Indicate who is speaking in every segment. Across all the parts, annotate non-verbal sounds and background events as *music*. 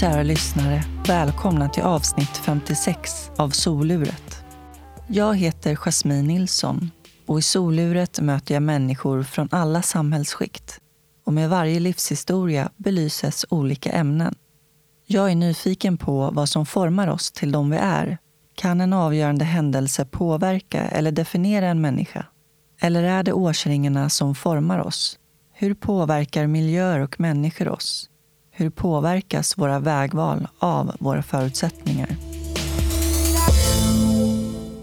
Speaker 1: Kära lyssnare! Välkomna till avsnitt 56 av Soluret. Jag heter Jasmine Nilsson och i Soluret möter jag människor från alla samhällsskikt. Och med varje livshistoria belyses olika ämnen. Jag är nyfiken på vad som formar oss till de vi är. Kan en avgörande händelse påverka eller definiera en människa? Eller är det årsringarna som formar oss? Hur påverkar miljöer och människor oss? Hur påverkas våra vägval av våra förutsättningar?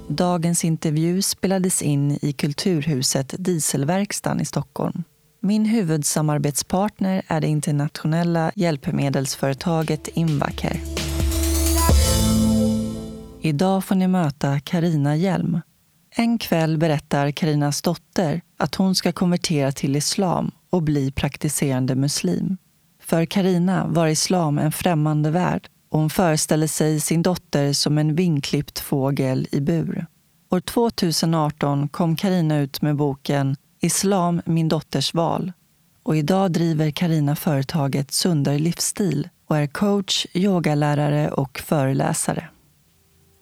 Speaker 1: Dagens intervju spelades in i Kulturhuset Dieselverkstan i Stockholm. Min huvudsamarbetspartner är det internationella hjälpmedelsföretaget Invacare. Idag får ni möta Karina Hjelm. En kväll berättar Karinas dotter att hon ska konvertera till islam och bli praktiserande muslim. För Karina var islam en främmande värld och hon föreställer sig sin dotter som en vingklippt fågel i bur. År 2018 kom Karina ut med boken Islam, min dotters val. Och idag driver Karina företaget Sundare livsstil och är coach, yogalärare och föreläsare.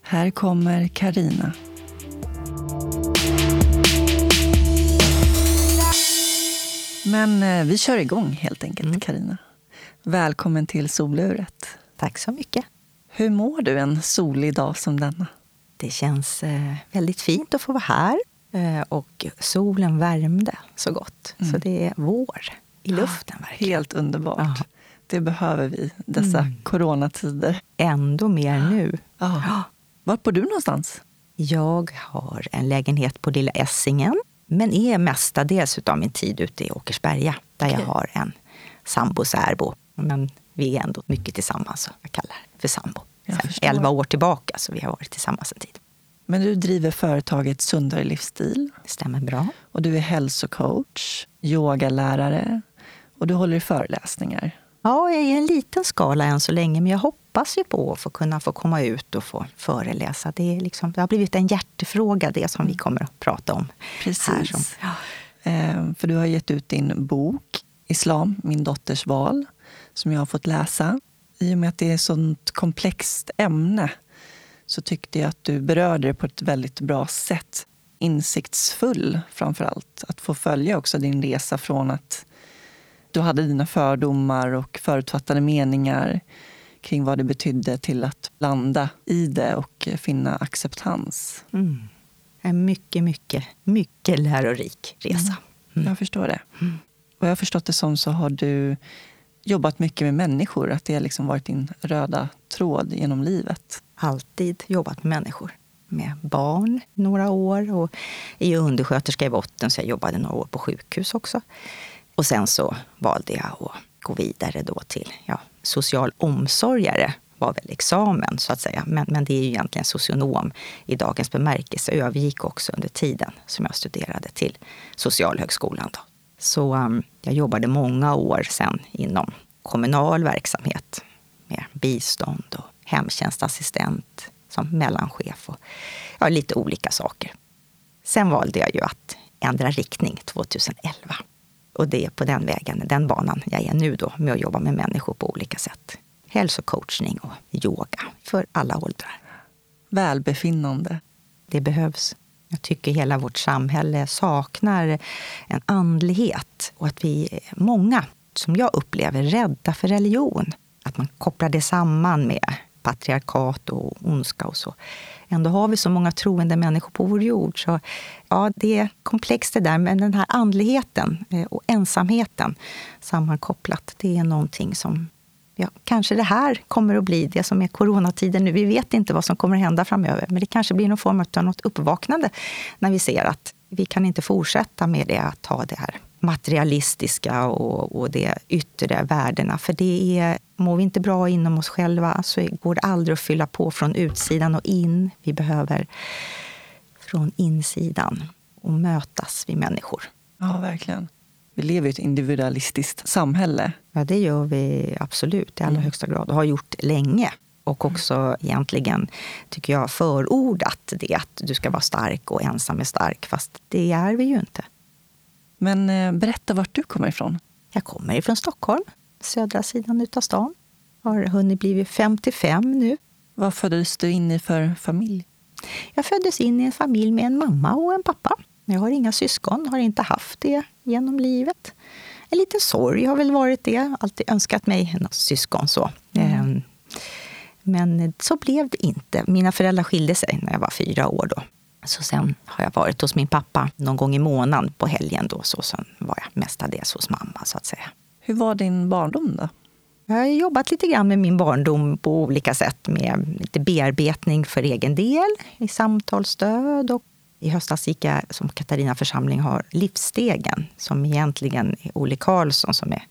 Speaker 1: Här kommer Karina. Men eh, vi kör igång helt enkelt, Karina. Mm. Välkommen till soluret.
Speaker 2: Tack så mycket.
Speaker 1: Hur mår du en solig dag som denna?
Speaker 2: Det känns eh, väldigt fint att få vara här. Eh, och solen värmde så gott. Mm. Så det är vår i luften. verkligen.
Speaker 1: Helt underbart. Ja. Det behöver vi dessa mm. coronatider.
Speaker 2: Ändå mer nu.
Speaker 1: Ja. *gasps* Var bor du någonstans?
Speaker 2: Jag har en lägenhet på Lilla Essingen men är mestadels av min tid ute i Åkersberga där okay. jag har en sambo särbo. Men vi är ändå mycket tillsammans, jag kallar det för sambo. 11 år tillbaka, så vi har varit tillsammans en tid.
Speaker 1: Men du driver företaget Sundare livsstil.
Speaker 2: Det stämmer bra.
Speaker 1: Och du är hälsocoach, yogalärare och du håller i föreläsningar.
Speaker 2: Ja, jag är i en liten skala än så länge, men jag hoppas ju på att få kunna få komma ut och få föreläsa. Det, är liksom, det har blivit en hjärtefråga, det som vi kommer att prata om.
Speaker 1: Precis.
Speaker 2: Här
Speaker 1: ja. eh, för du har gett ut din bok Islam, min dotters val, som jag har fått läsa. I och med att det är ett sånt komplext ämne så tyckte jag att du berörde det på ett väldigt bra sätt. Insiktsfull framför allt. Att få följa också din resa från att du hade dina fördomar och förutfattade meningar kring vad det betydde till att landa i det och finna acceptans.
Speaker 2: Mm. En mycket, mycket, mycket lärorik resa.
Speaker 1: Mm. Jag förstår det. Mm. Och jag har förstått det som så har du jobbat mycket med människor. Att det har liksom varit din röda tråd genom livet.
Speaker 2: Alltid jobbat med människor. Med barn några år och är undersköterska i botten så jag jobbade några år på sjukhus också. Och sen så valde jag att gå vidare då till ja, social omsorgare var väl examen så att säga. Men, men det är ju egentligen socionom i dagens bemärkelse. Jag övergick också under tiden som jag studerade till Socialhögskolan. Då. Så um, jag jobbade många år sen inom kommunal verksamhet med bistånd och hemtjänstassistent som mellanchef och ja, lite olika saker. Sen valde jag ju att ändra riktning 2011. Och det är på den vägen, den banan jag är nu då, med att jobba med människor på olika sätt. Hälsocoachning och yoga för alla åldrar.
Speaker 1: Välbefinnande.
Speaker 2: Det behövs. Jag tycker hela vårt samhälle saknar en andlighet och att vi är många, som jag upplever, rädda för religion. Att man kopplar det samman med patriarkat och ondska och så. Ändå har vi så många troende människor på vår jord. Så ja, det är komplext det där, men den här andligheten eh, och ensamheten sammankopplat, det är någonting som Ja, kanske det här kommer att bli det som är coronatiden nu. Vi vet inte vad som kommer att hända framöver, men det kanske blir någon form av något uppvaknande när vi ser att vi kan inte fortsätta med det att ha det här materialistiska och, och de yttre värdena. För det är, mår vi inte bra inom oss själva så går det aldrig att fylla på från utsidan och in. Vi behöver från insidan och mötas vi människor.
Speaker 1: Ja, verkligen. Vi lever i ett individualistiskt samhälle.
Speaker 2: Ja, det gör vi absolut i allra mm. högsta grad och har gjort länge. Och också mm. egentligen, tycker jag, förordat det att du ska vara stark och ensam är stark. Fast det är vi ju inte.
Speaker 1: Men eh, berätta vart du kommer ifrån.
Speaker 2: Jag kommer ifrån Stockholm, södra sidan utav stan. Har hunnit bli 55 nu.
Speaker 1: Vad föddes du in i för familj?
Speaker 2: Jag föddes in i en familj med en mamma och en pappa. Jag har inga syskon, har inte haft det genom livet. En liten sorg har väl varit det. Alltid önskat mig något syskon. så. Mm. Ehm, men så blev det inte. Mina föräldrar skilde sig när jag var fyra år. Då. Så sen har jag varit hos min pappa någon gång i månaden på helgen. Då, så sen var jag mestadels hos mamma. så att säga.
Speaker 1: Hur var din barndom då?
Speaker 2: Jag har jobbat lite grann med min barndom på olika sätt med lite bearbetning för egen del, i samtalsstöd och i höstas gick jag, som Katarina församling har, Livsstegen, som egentligen är Olle Karlsson som är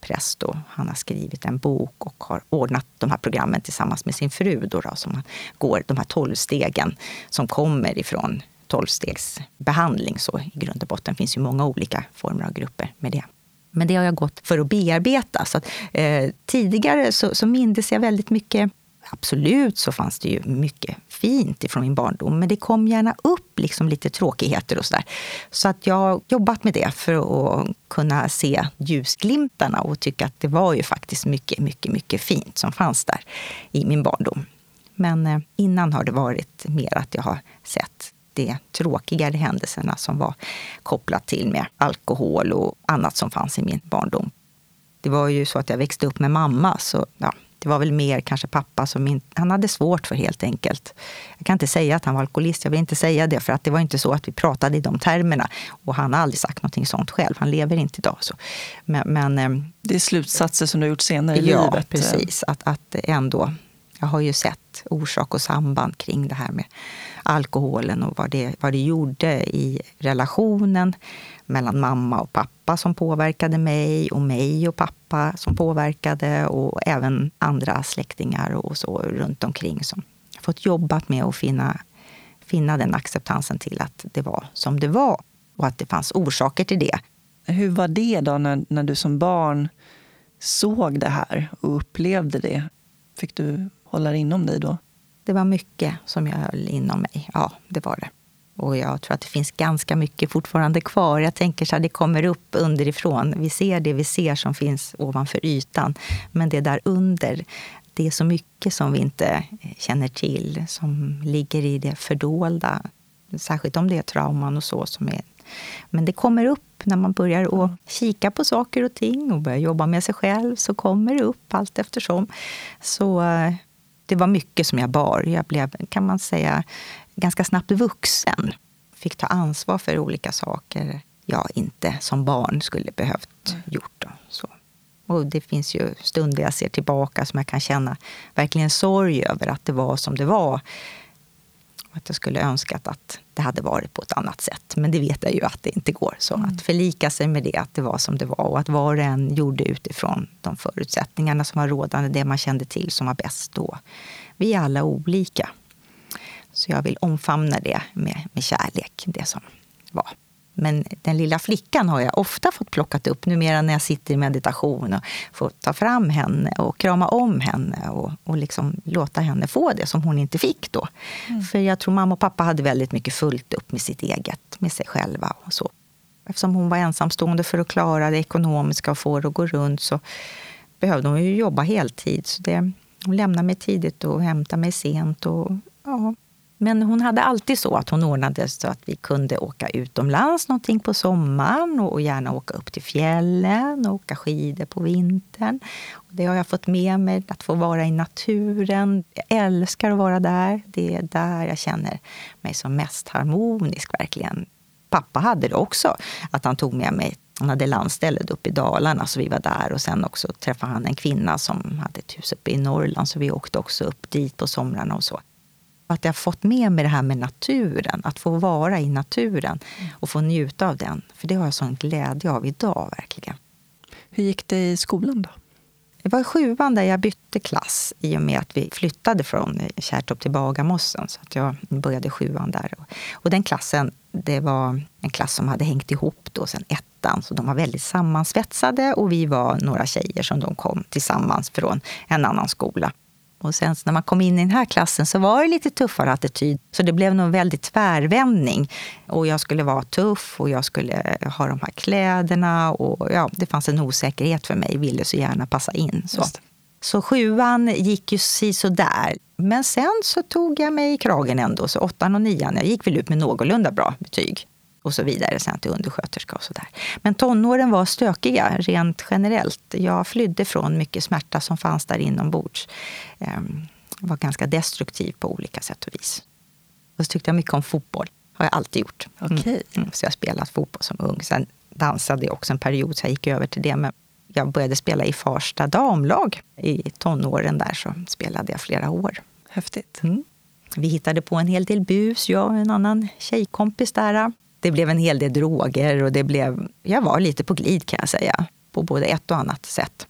Speaker 2: präst. Och han har skrivit en bok och har ordnat de här programmen tillsammans med sin fru. Då, då som går de här tolv stegen som kommer ifrån tolvstegsbehandling. Så i grund och botten finns ju många olika former av grupper med det. Men det har jag gått för att bearbeta. Så att, eh, tidigare så, så mindes jag väldigt mycket Absolut så fanns det ju mycket fint ifrån min barndom, men det kom gärna upp liksom lite tråkigheter och sådär. Så att jag har jobbat med det för att kunna se ljusglimtarna och tycka att det var ju faktiskt mycket, mycket, mycket fint som fanns där i min barndom. Men eh, innan har det varit mer att jag har sett de tråkigare händelserna som var kopplat till med alkohol och annat som fanns i min barndom. Det var ju så att jag växte upp med mamma, så ja, det var väl mer kanske pappa som in, han hade svårt för helt enkelt. Jag kan inte säga att han var alkoholist, jag vill inte säga det för att det var inte så att vi pratade i de termerna. Och han har aldrig sagt någonting sånt själv, han lever inte idag. Så. Men, men ehm,
Speaker 1: det är slutsatser som du har gjort senare i
Speaker 2: ja,
Speaker 1: livet?
Speaker 2: Ja, precis. Att, att ändå, jag har ju sett orsak och samband kring det här med alkoholen och vad det, vad det gjorde i relationen mellan mamma och pappa som påverkade mig och mig och pappa som påverkade och även andra släktingar och så runt omkring som fått jobbat med att finna, finna den acceptansen till att det var som det var och att det fanns orsaker till det.
Speaker 1: Hur var det då när, när du som barn såg det här och upplevde det? Fick du hålla det inom dig då?
Speaker 2: Det var mycket som jag höll inom mig. Ja, det var det. Och jag tror att det finns ganska mycket fortfarande kvar. Jag tänker så här, det kommer upp underifrån. Vi ser det vi ser som finns ovanför ytan. Men det där under, det är så mycket som vi inte känner till, som ligger i det fördolda. Särskilt om det är trauman och så. Som är. Men det kommer upp när man börjar att kika på saker och ting och börjar jobba med sig själv. Så kommer det upp allt eftersom. Så eh, det var mycket som jag bar. Jag blev, kan man säga, ganska snabbt vuxen. Fick ta ansvar för olika saker jag inte som barn skulle behövt mm. gjort. Så. Och det finns ju stunder jag ser tillbaka som jag kan känna verkligen sorg över att det var som det var. Att jag skulle önskat att det hade varit på ett annat sätt. Men det vet jag ju att det inte går. Så mm. att förlika sig med det, att det var som det var och att var och en gjorde utifrån de förutsättningarna som var rådande, det man kände till som var bäst då. Vi är alla olika. Så jag vill omfamna det med, med kärlek, det som var. Men den lilla flickan har jag ofta fått plockat upp numera när jag sitter i meditation och får ta fram henne och krama om henne och, och liksom låta henne få det som hon inte fick då. Mm. För jag tror mamma och pappa hade väldigt mycket fullt upp med sitt eget, med sig själva och så. Eftersom hon var ensamstående för att klara det ekonomiska och få det att gå runt så behövde hon ju jobba heltid. Så det, hon lämnade mig tidigt och hämtade mig sent. Och, ja, men hon hade alltid så att hon ordnade så att vi kunde åka utomlands någonting på sommaren och gärna åka upp till fjällen och åka skidor på vintern. Det har jag fått med mig, att få vara i naturen. Jag älskar att vara där. Det är där jag känner mig som mest harmonisk, verkligen. Pappa hade det också, att han tog med mig han hade landstället uppe i Dalarna, så vi var där. Och sen också träffade han en kvinna som hade ett hus uppe i Norrland, så vi åkte också upp dit på somrarna och så att jag har fått med mig det här med naturen, att få vara i naturen och få njuta av den. För det har jag sån glädje av idag, verkligen.
Speaker 1: Hur gick det i skolan då?
Speaker 2: Det var i sjuan där jag bytte klass i och med att vi flyttade från Kärrtorp till Bagarmossen. Så att jag började sjuan där. Och den klassen, det var en klass som hade hängt ihop då sen ettan. Så de var väldigt sammansvetsade och vi var några tjejer som de kom tillsammans från en annan skola. Och sen när man kom in i den här klassen så var det lite tuffare attityd. Så det blev nog en väldigt tvärvändning. Och jag skulle vara tuff och jag skulle ha de här kläderna. Och ja, det fanns en osäkerhet för mig, ville så gärna passa in. Så. Så sjuan gick ju sådär. Men sen så tog jag mig i kragen ändå. Så åttan och nian, jag gick väl ut med någorlunda bra betyg. Och så vidare sen till undersköterska och sådär. Men tonåren var stökiga rent generellt. Jag flydde från mycket smärta som fanns där inombords. Ehm, var ganska destruktiv på olika sätt och vis. Och så tyckte jag mycket om fotboll. har jag alltid gjort.
Speaker 1: Okay.
Speaker 2: Mm. Så jag har spelat fotboll som ung. Sen dansade jag också en period, så jag gick över till det. Men jag började spela i Farsta damlag i tonåren där, så spelade jag flera år.
Speaker 1: Häftigt.
Speaker 2: Mm. Vi hittade på en hel del bus, jag och en annan tjejkompis där. Det blev en hel del droger och det blev, jag var lite på glid kan jag säga, på både ett och annat sätt.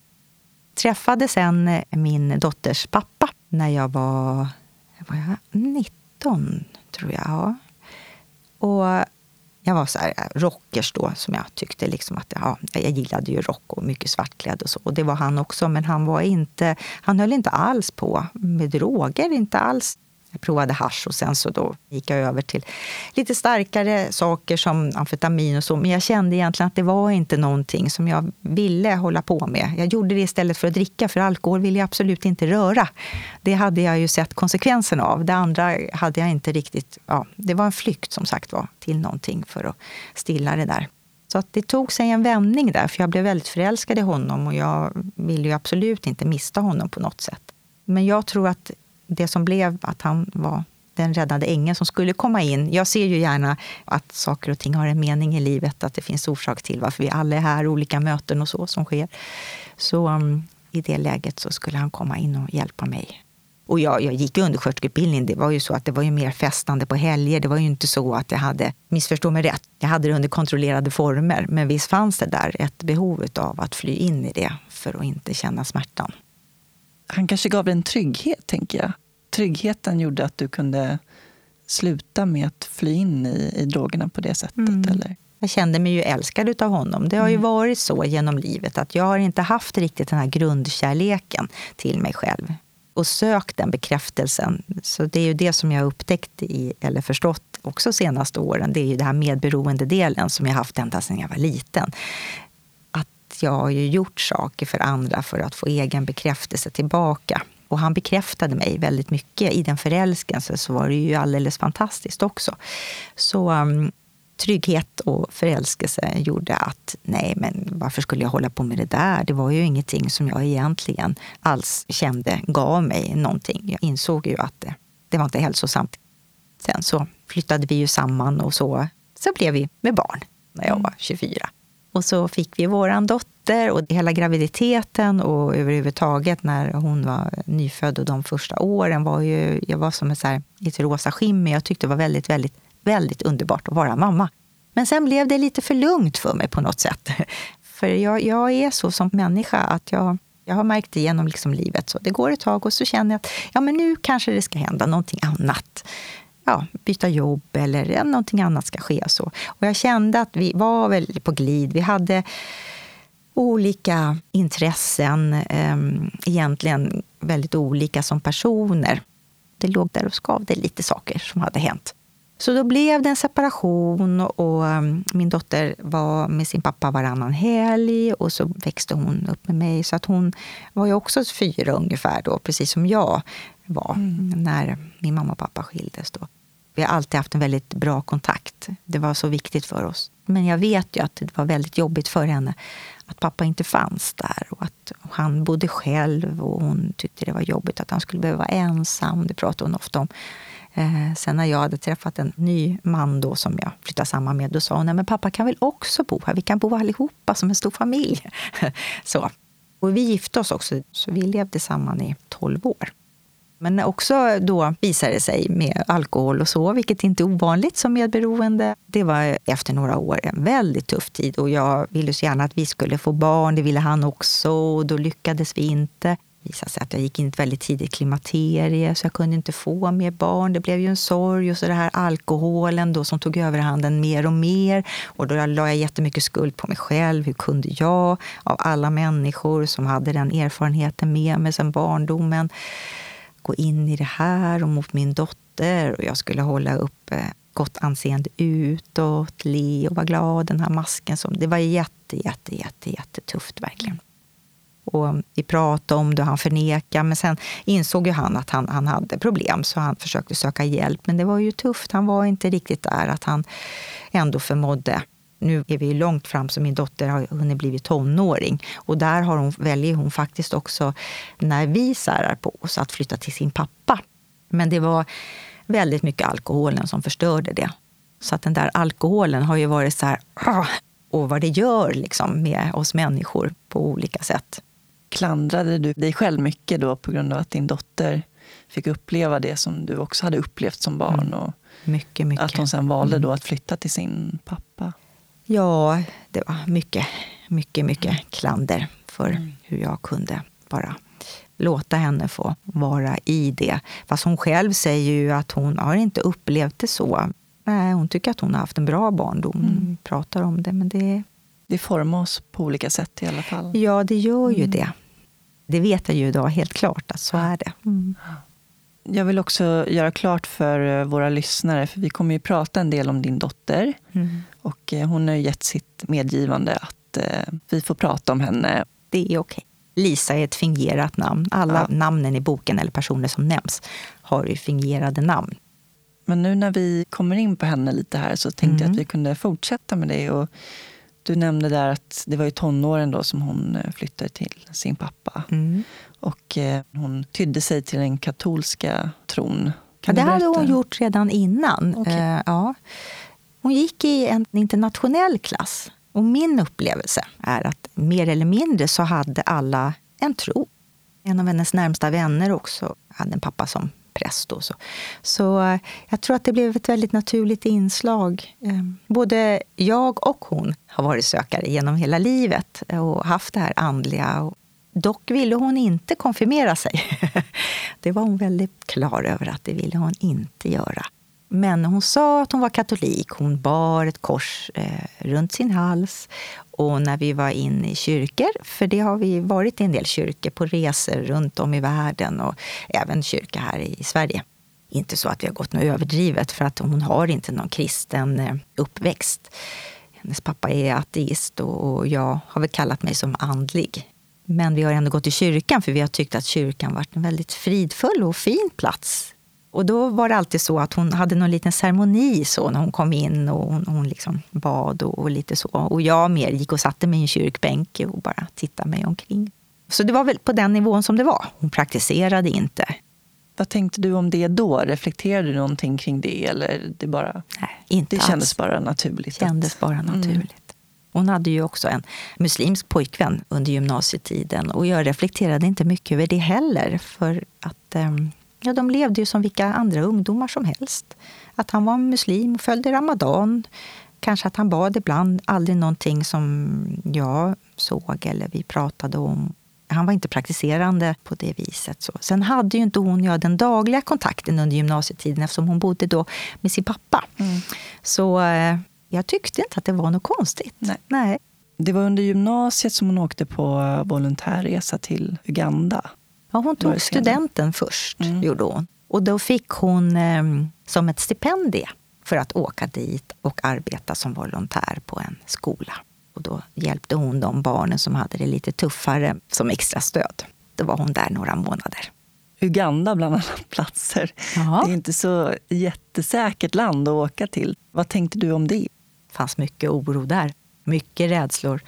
Speaker 2: Träffade sen eh, min dotters pappa när jag var, var jag 19, tror jag. Och jag var så här, eh, rockers då, som jag tyckte liksom att ja, jag gillade ju rock och mycket svartklädd och så. Och det var han också, men han var inte, han höll inte alls på med droger, inte alls. Jag provade hash och sen så då gick jag över till lite starkare saker som amfetamin och så. Men jag kände egentligen att det var inte någonting som jag ville hålla på med. Jag gjorde det istället för att dricka, för alkohol ville jag absolut inte röra. Det hade jag ju sett konsekvenserna av. Det andra hade jag inte riktigt... Ja, det var en flykt som sagt var till någonting för att stilla det där. Så att det tog sig en vändning där, för jag blev väldigt förälskad i honom och jag ville ju absolut inte mista honom på något sätt. Men jag tror att det som blev att han var den räddande ängeln som skulle komma in. Jag ser ju gärna att saker och ting har en mening i livet, att det finns orsak till varför vi alla är här, olika möten och så som sker. Så um, i det läget så skulle han komma in och hjälpa mig. Och jag, jag gick undersköterskeutbildning. Det var ju så att det var ju mer festande på helger. Det var ju inte så att jag hade, missförstå mig rätt, jag hade det under kontrollerade former. Men visst fanns det där ett behov av att fly in i det för att inte känna smärtan.
Speaker 1: Han kanske gav dig en trygghet, tänker jag tryggheten gjorde att du kunde sluta med att fly in i, i drogerna på det sättet? Mm. Eller?
Speaker 2: Jag kände mig ju älskad av honom. Det har ju mm. varit så genom livet att jag har inte haft riktigt den här grundkärleken till mig själv och sökt den bekräftelsen. Så det är ju det som jag har upptäckt i, eller förstått också senaste åren. Det är ju den här medberoende-delen som jag haft ända sedan jag var liten. Att jag har ju gjort saker för andra för att få egen bekräftelse tillbaka. Och han bekräftade mig väldigt mycket. I den förälskelsen så var det ju alldeles fantastiskt också. Så um, trygghet och förälskelse gjorde att nej, men varför skulle jag hålla på med det där? Det var ju ingenting som jag egentligen alls kände gav mig någonting. Jag insåg ju att det, det var inte hälsosamt. Sen så flyttade vi ju samman och så, så blev vi med barn när jag mm. var 24. Och så fick vi våran dotter och hela graviditeten och överhuvudtaget när hon var nyfödd och de första åren var ju, jag var som ett, så här, ett rosa skimmer. Jag tyckte det var väldigt, väldigt, väldigt underbart att vara mamma. Men sen blev det lite för lugnt för mig på något sätt. *laughs* För jag, jag är så som människa att jag, jag har märkt det genom liksom livet. Så det går ett tag och så känner jag att ja, men nu kanske det ska hända någonting annat ja, byta jobb eller någonting annat ska ske. Så. Och jag kände att vi var väl på glid. Vi hade olika intressen, eh, egentligen väldigt olika som personer. Det låg där och skavde lite saker som hade hänt. Så då blev det en separation och um, min dotter var med sin pappa varannan helg och så växte hon upp med mig. Så att hon var ju också fyra ungefär då, precis som jag var mm. när min mamma och pappa skildes. Då. Vi har alltid haft en väldigt bra kontakt. Det var så viktigt för oss. Men jag vet ju att det var väldigt jobbigt för henne att pappa inte fanns där och att han bodde själv och hon tyckte det var jobbigt att han skulle behöva vara ensam. Det pratade hon ofta om. Eh, sen när jag hade träffat en ny man då som jag flyttade samman med, då sa hon, nej men pappa kan väl också bo här? Vi kan bo allihopa som en stor familj. *laughs* så. Och vi gifte oss också, så vi levde samman i 12 år. Men också då visade det sig med alkohol och så, vilket inte är ovanligt som medberoende. Det var efter några år en väldigt tuff tid och jag ville så gärna att vi skulle få barn. Det ville han också och då lyckades vi inte. Det visade sig att jag gick in i ett väldigt tidigt klimakterie så jag kunde inte få mer barn. Det blev ju en sorg och så det här alkoholen då som tog överhanden mer och mer. Och då la jag jättemycket skuld på mig själv. Hur kunde jag, av alla människor som hade den erfarenheten med mig sedan barndomen, gå in i det här och mot min dotter. Och jag skulle hålla upp eh, gott anseende utåt, le och vara glad. Den här masken. Som, det var jätte, jätte, jätte, jättetufft verkligen. Och mm, vi pratade om det och han förnekade. Men sen insåg ju han att han, han hade problem, så han försökte söka hjälp. Men det var ju tufft. Han var inte riktigt där, att han ändå förmådde nu är vi långt fram, så min dotter har hunnit bli tonåring. Och där har hon, väljer hon faktiskt också, när vi särar på oss, att flytta till sin pappa. Men det var väldigt mycket alkoholen som förstörde det. Så att den där alkoholen har ju varit så här, ah, och vad det gör liksom med oss människor på olika sätt.
Speaker 1: Klandrade du dig själv mycket då på grund av att din dotter fick uppleva det som du också hade upplevt som barn? Mm. Och
Speaker 2: mycket, mycket.
Speaker 1: Att hon sen valde då mm. att flytta till sin pappa?
Speaker 2: Ja, det var mycket, mycket, mycket klander för mm. hur jag kunde bara låta henne få vara i det. Fast hon själv säger ju att hon har inte upplevt det så. Nej, hon tycker att hon har haft en bra barndom. Mm. pratar om det, men det...
Speaker 1: Det formar oss på olika sätt i alla fall.
Speaker 2: Ja, det gör ju mm. det. Det vet jag ju idag helt klart att så är det. Mm.
Speaker 1: Jag vill också göra klart för eh, våra lyssnare, för vi kommer ju prata en del om din dotter. Mm. Och eh, hon har gett sitt medgivande att eh, vi får prata om henne.
Speaker 2: Det är okej. Lisa är ett fingerat namn. Alla ja. namnen i boken, eller personer som nämns, har ju fingerade namn.
Speaker 1: Men nu när vi kommer in på henne lite här så tänkte mm. jag att mm. vi kunde fortsätta med det. Och du nämnde där att det var i tonåren då som hon flyttade till sin pappa. Mm. Och eh, hon tydde sig till den katolska tron.
Speaker 2: Ja, det hade hon gjort redan innan. Okay. Eh, ja. Hon gick i en internationell klass. Och min upplevelse är att mer eller mindre så hade alla en tro. En av hennes närmsta vänner också hade en pappa som präst. Och så. så eh, jag tror att det blev ett väldigt naturligt inslag. Både jag och hon har varit sökare genom hela livet och haft det här andliga. Dock ville hon inte konfirmera sig. *laughs* Det var hon väldigt klar över att det ville hon inte göra. Men hon sa att hon var katolik. Hon bar ett kors eh, runt sin hals. Och när vi var inne i kyrkor, för det har vi varit i en del kyrkor på resor runt om i världen och även kyrka här i Sverige. Inte så att vi har gått något överdrivet, för att hon har inte någon kristen eh, uppväxt. Hennes pappa är ateist och jag har väl kallat mig som andlig. Men vi har ändå gått i kyrkan, för vi har tyckt att kyrkan varit en väldigt fridfull och fin plats och då var det alltid så att hon hade någon liten ceremoni så när hon kom in och hon, hon liksom bad och, och, lite så. Och jag mer gick och satte mig i en kyrkbänk och bara tittade mig omkring. Så det var väl på den nivån som det var. Hon praktiserade inte.
Speaker 1: Vad tänkte du om det då? Reflekterade du någonting kring det? Eller det, bara,
Speaker 2: Nej, inte
Speaker 1: det kändes bara naturligt?
Speaker 2: Det kändes bara mm. naturligt. Mm. Hon hade ju också en muslimsk pojkvän under gymnasietiden och jag reflekterade inte mycket över det heller. För att um, Ja, de levde ju som vilka andra ungdomar som helst. Att han var muslim, följde ramadan, kanske att han bad ibland. Aldrig någonting som jag såg eller vi pratade om. Han var inte praktiserande på det viset. Så. Sen hade ju inte hon och jag den dagliga kontakten under gymnasietiden eftersom hon bodde då med sin pappa. Mm. Så eh, jag tyckte inte att det var något konstigt.
Speaker 1: Nej. Nej. Det var under gymnasiet som hon åkte på volontärresa till Uganda.
Speaker 2: Ja, hon tog studenten först, mm. gjorde hon. Och då fick hon eh, som ett stipendium för att åka dit och arbeta som volontär på en skola. Och då hjälpte hon de barnen som hade det lite tuffare som extra stöd. Då var hon där några månader.
Speaker 1: Uganda bland alla platser. Ja. Det är inte så jättesäkert land att åka till. Vad tänkte du om det?
Speaker 2: Fanns mycket oro där. Mycket rädslor.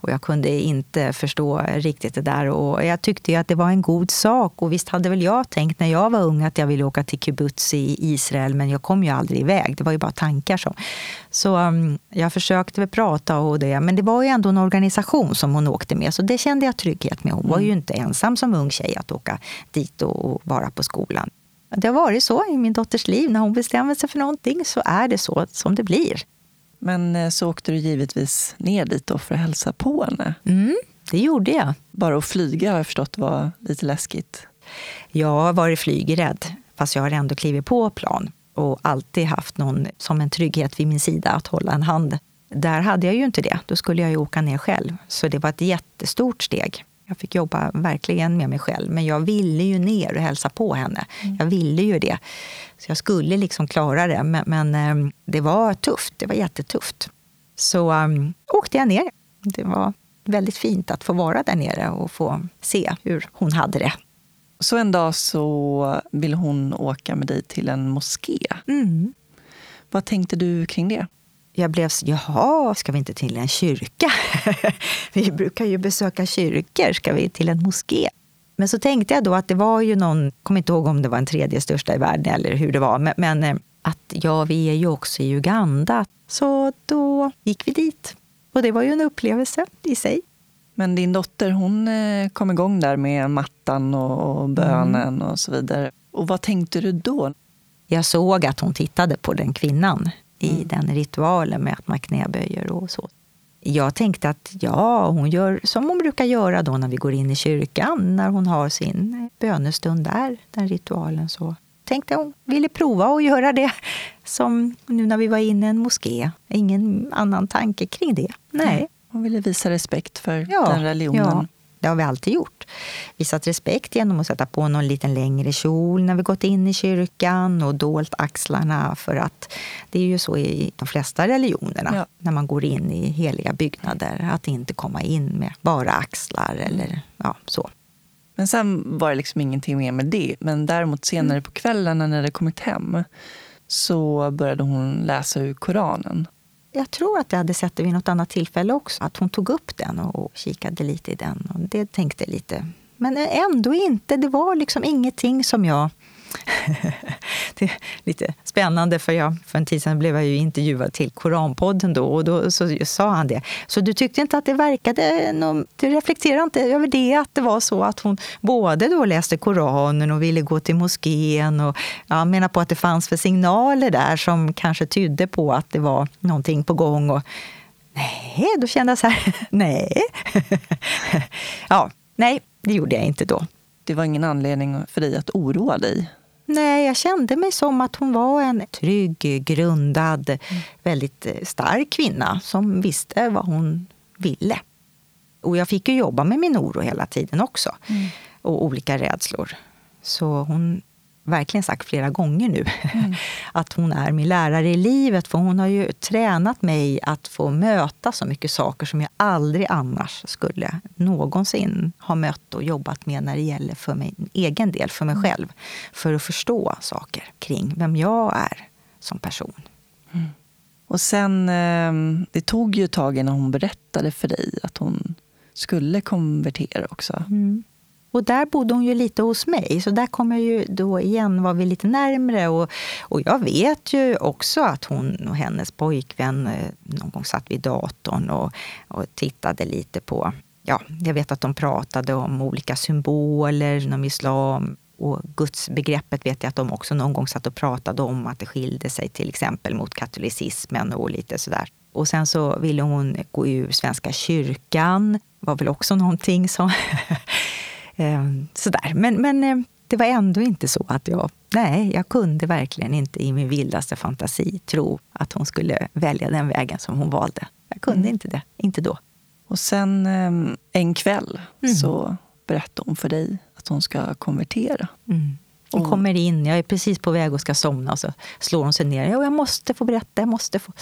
Speaker 2: Och jag kunde inte förstå riktigt det där. Och jag tyckte att det var en god sak. Och visst hade väl jag tänkt när jag var ung att jag ville åka till kibbutz i Israel, men jag kom ju aldrig iväg. Det var ju bara tankar. Så, så um, jag försökte väl prata och det. Men det var ju ändå en organisation som hon åkte med, så det kände jag trygghet med. Hon var ju mm. inte ensam som ung tjej att åka dit och, och vara på skolan. Det har varit så i min dotters liv. När hon bestämmer sig för någonting så är det så som det blir.
Speaker 1: Men eh, så åkte du givetvis ner dit då för att hälsa på henne.
Speaker 2: Mm, det gjorde jag.
Speaker 1: Bara att flyga har jag förstått var lite läskigt.
Speaker 2: Jag har varit flygrädd, fast jag har ändå klivit på plan och alltid haft någon som en trygghet vid min sida att hålla en hand. Där hade jag ju inte det. Då skulle jag ju åka ner själv. Så det var ett jättestort steg. Jag fick jobba verkligen med mig själv. Men jag ville ju ner och hälsa på henne. Mm. Jag ville ju det. Så jag skulle liksom klara det. Men, men um, det var tufft. Det var jättetufft. Så um, åkte jag ner. Det var väldigt fint att få vara där nere och få se hur hon hade det.
Speaker 1: Så en dag så vill hon åka med dig till en moské.
Speaker 2: Mm.
Speaker 1: Vad tänkte du kring det?
Speaker 2: Jag blev så, jaha, ska vi inte till en kyrka? *laughs* vi brukar ju besöka kyrkor, ska vi till en moské? Men så tänkte jag då att det var ju någon, kommer inte ihåg om det var en tredje största i världen eller hur det var, men, men eh, att ja, vi är ju också i Uganda. Så då gick vi dit. Och det var ju en upplevelse i sig.
Speaker 1: Men din dotter hon eh, kom igång där med mattan och bönen mm. och så vidare. Och vad tänkte du då?
Speaker 2: Jag såg att hon tittade på den kvinnan i mm. den ritualen med att man knäböjer och så. Jag tänkte att ja, hon gör som hon brukar göra då när vi går in i kyrkan, när hon har sin bönestund där, den ritualen. Så tänkte hon ville prova att göra det som nu när vi var inne i en moské. Ingen annan tanke kring det. Nej.
Speaker 1: Hon ville visa respekt för ja, den religionen. Ja,
Speaker 2: det har vi alltid gjort. Visat respekt genom att sätta på någon liten längre kjol när vi gått in i kyrkan och dolt axlarna. För att det är ju så i de flesta religionerna, ja. när man går in i heliga byggnader, att inte komma in med bara axlar eller ja, så.
Speaker 1: Men sen var det liksom ingenting mer med det. Men däremot senare mm. på kvällen när det kommit hem så började hon läsa ur Koranen.
Speaker 2: Jag tror att jag hade sett det vid något annat tillfälle också. Att hon tog upp den och kikade lite i den. Och det tänkte lite. Men ändå inte. Det var liksom ingenting som jag *laughs* det är lite spännande, för, jag, för en tid sedan blev jag ju intervjuad till Koranpodden då, och då så sa han det. Så du tyckte inte att det verkade, du reflekterade inte över det, att det var så att hon både då läste Koranen och ville gå till moskén och ja, menar på att det fanns för signaler där som kanske tydde på att det var någonting på gång. Och, nej, då kände jag så här, *laughs* nej. *laughs* ja, nej, det gjorde jag inte då.
Speaker 1: Det var ingen anledning för dig att oroa dig?
Speaker 2: Nej, jag kände mig som att hon var en trygg, grundad, mm. väldigt eh, stark kvinna som visste vad hon ville. Och jag fick ju jobba med min oro hela tiden också. Mm. Och olika rädslor. Så hon verkligen sagt flera gånger nu mm. *laughs* att hon är min lärare i livet. För hon har ju tränat mig att få möta så mycket saker som jag aldrig annars skulle någonsin ha mött och jobbat med när det gäller för min egen del, för mig mm. själv. För att förstå saker kring vem jag är som person. Mm.
Speaker 1: Och sen, ehm, det tog ju ett tag innan hon berättade för dig att hon skulle konvertera också. Mm.
Speaker 2: Och där bodde hon ju lite hos mig, så där kommer ju då igen var vi lite närmre. Och, och jag vet ju också att hon och hennes pojkvän eh, någon gång satt vid datorn och, och tittade lite på Ja, jag vet att de pratade om olika symboler inom islam. Och gudsbegreppet vet jag att de också någon gång satt och pratade om att det skilde sig till exempel mot katolicismen och lite sådär. Och sen så ville hon gå ur Svenska kyrkan. var väl också någonting som *laughs* Eh, sådär. Men, men eh, det var ändå inte så att jag... Nej, jag kunde verkligen inte i min vildaste fantasi tro att hon skulle välja den vägen som hon valde. Jag kunde mm. inte det. Inte då.
Speaker 1: Och sen eh, en kväll mm. så berättade hon för dig att hon ska konvertera.
Speaker 2: Mm. Hon och... kommer in, jag är precis på väg och ska somna och så slår hon sig ner. jag måste få berätta, jag måste få...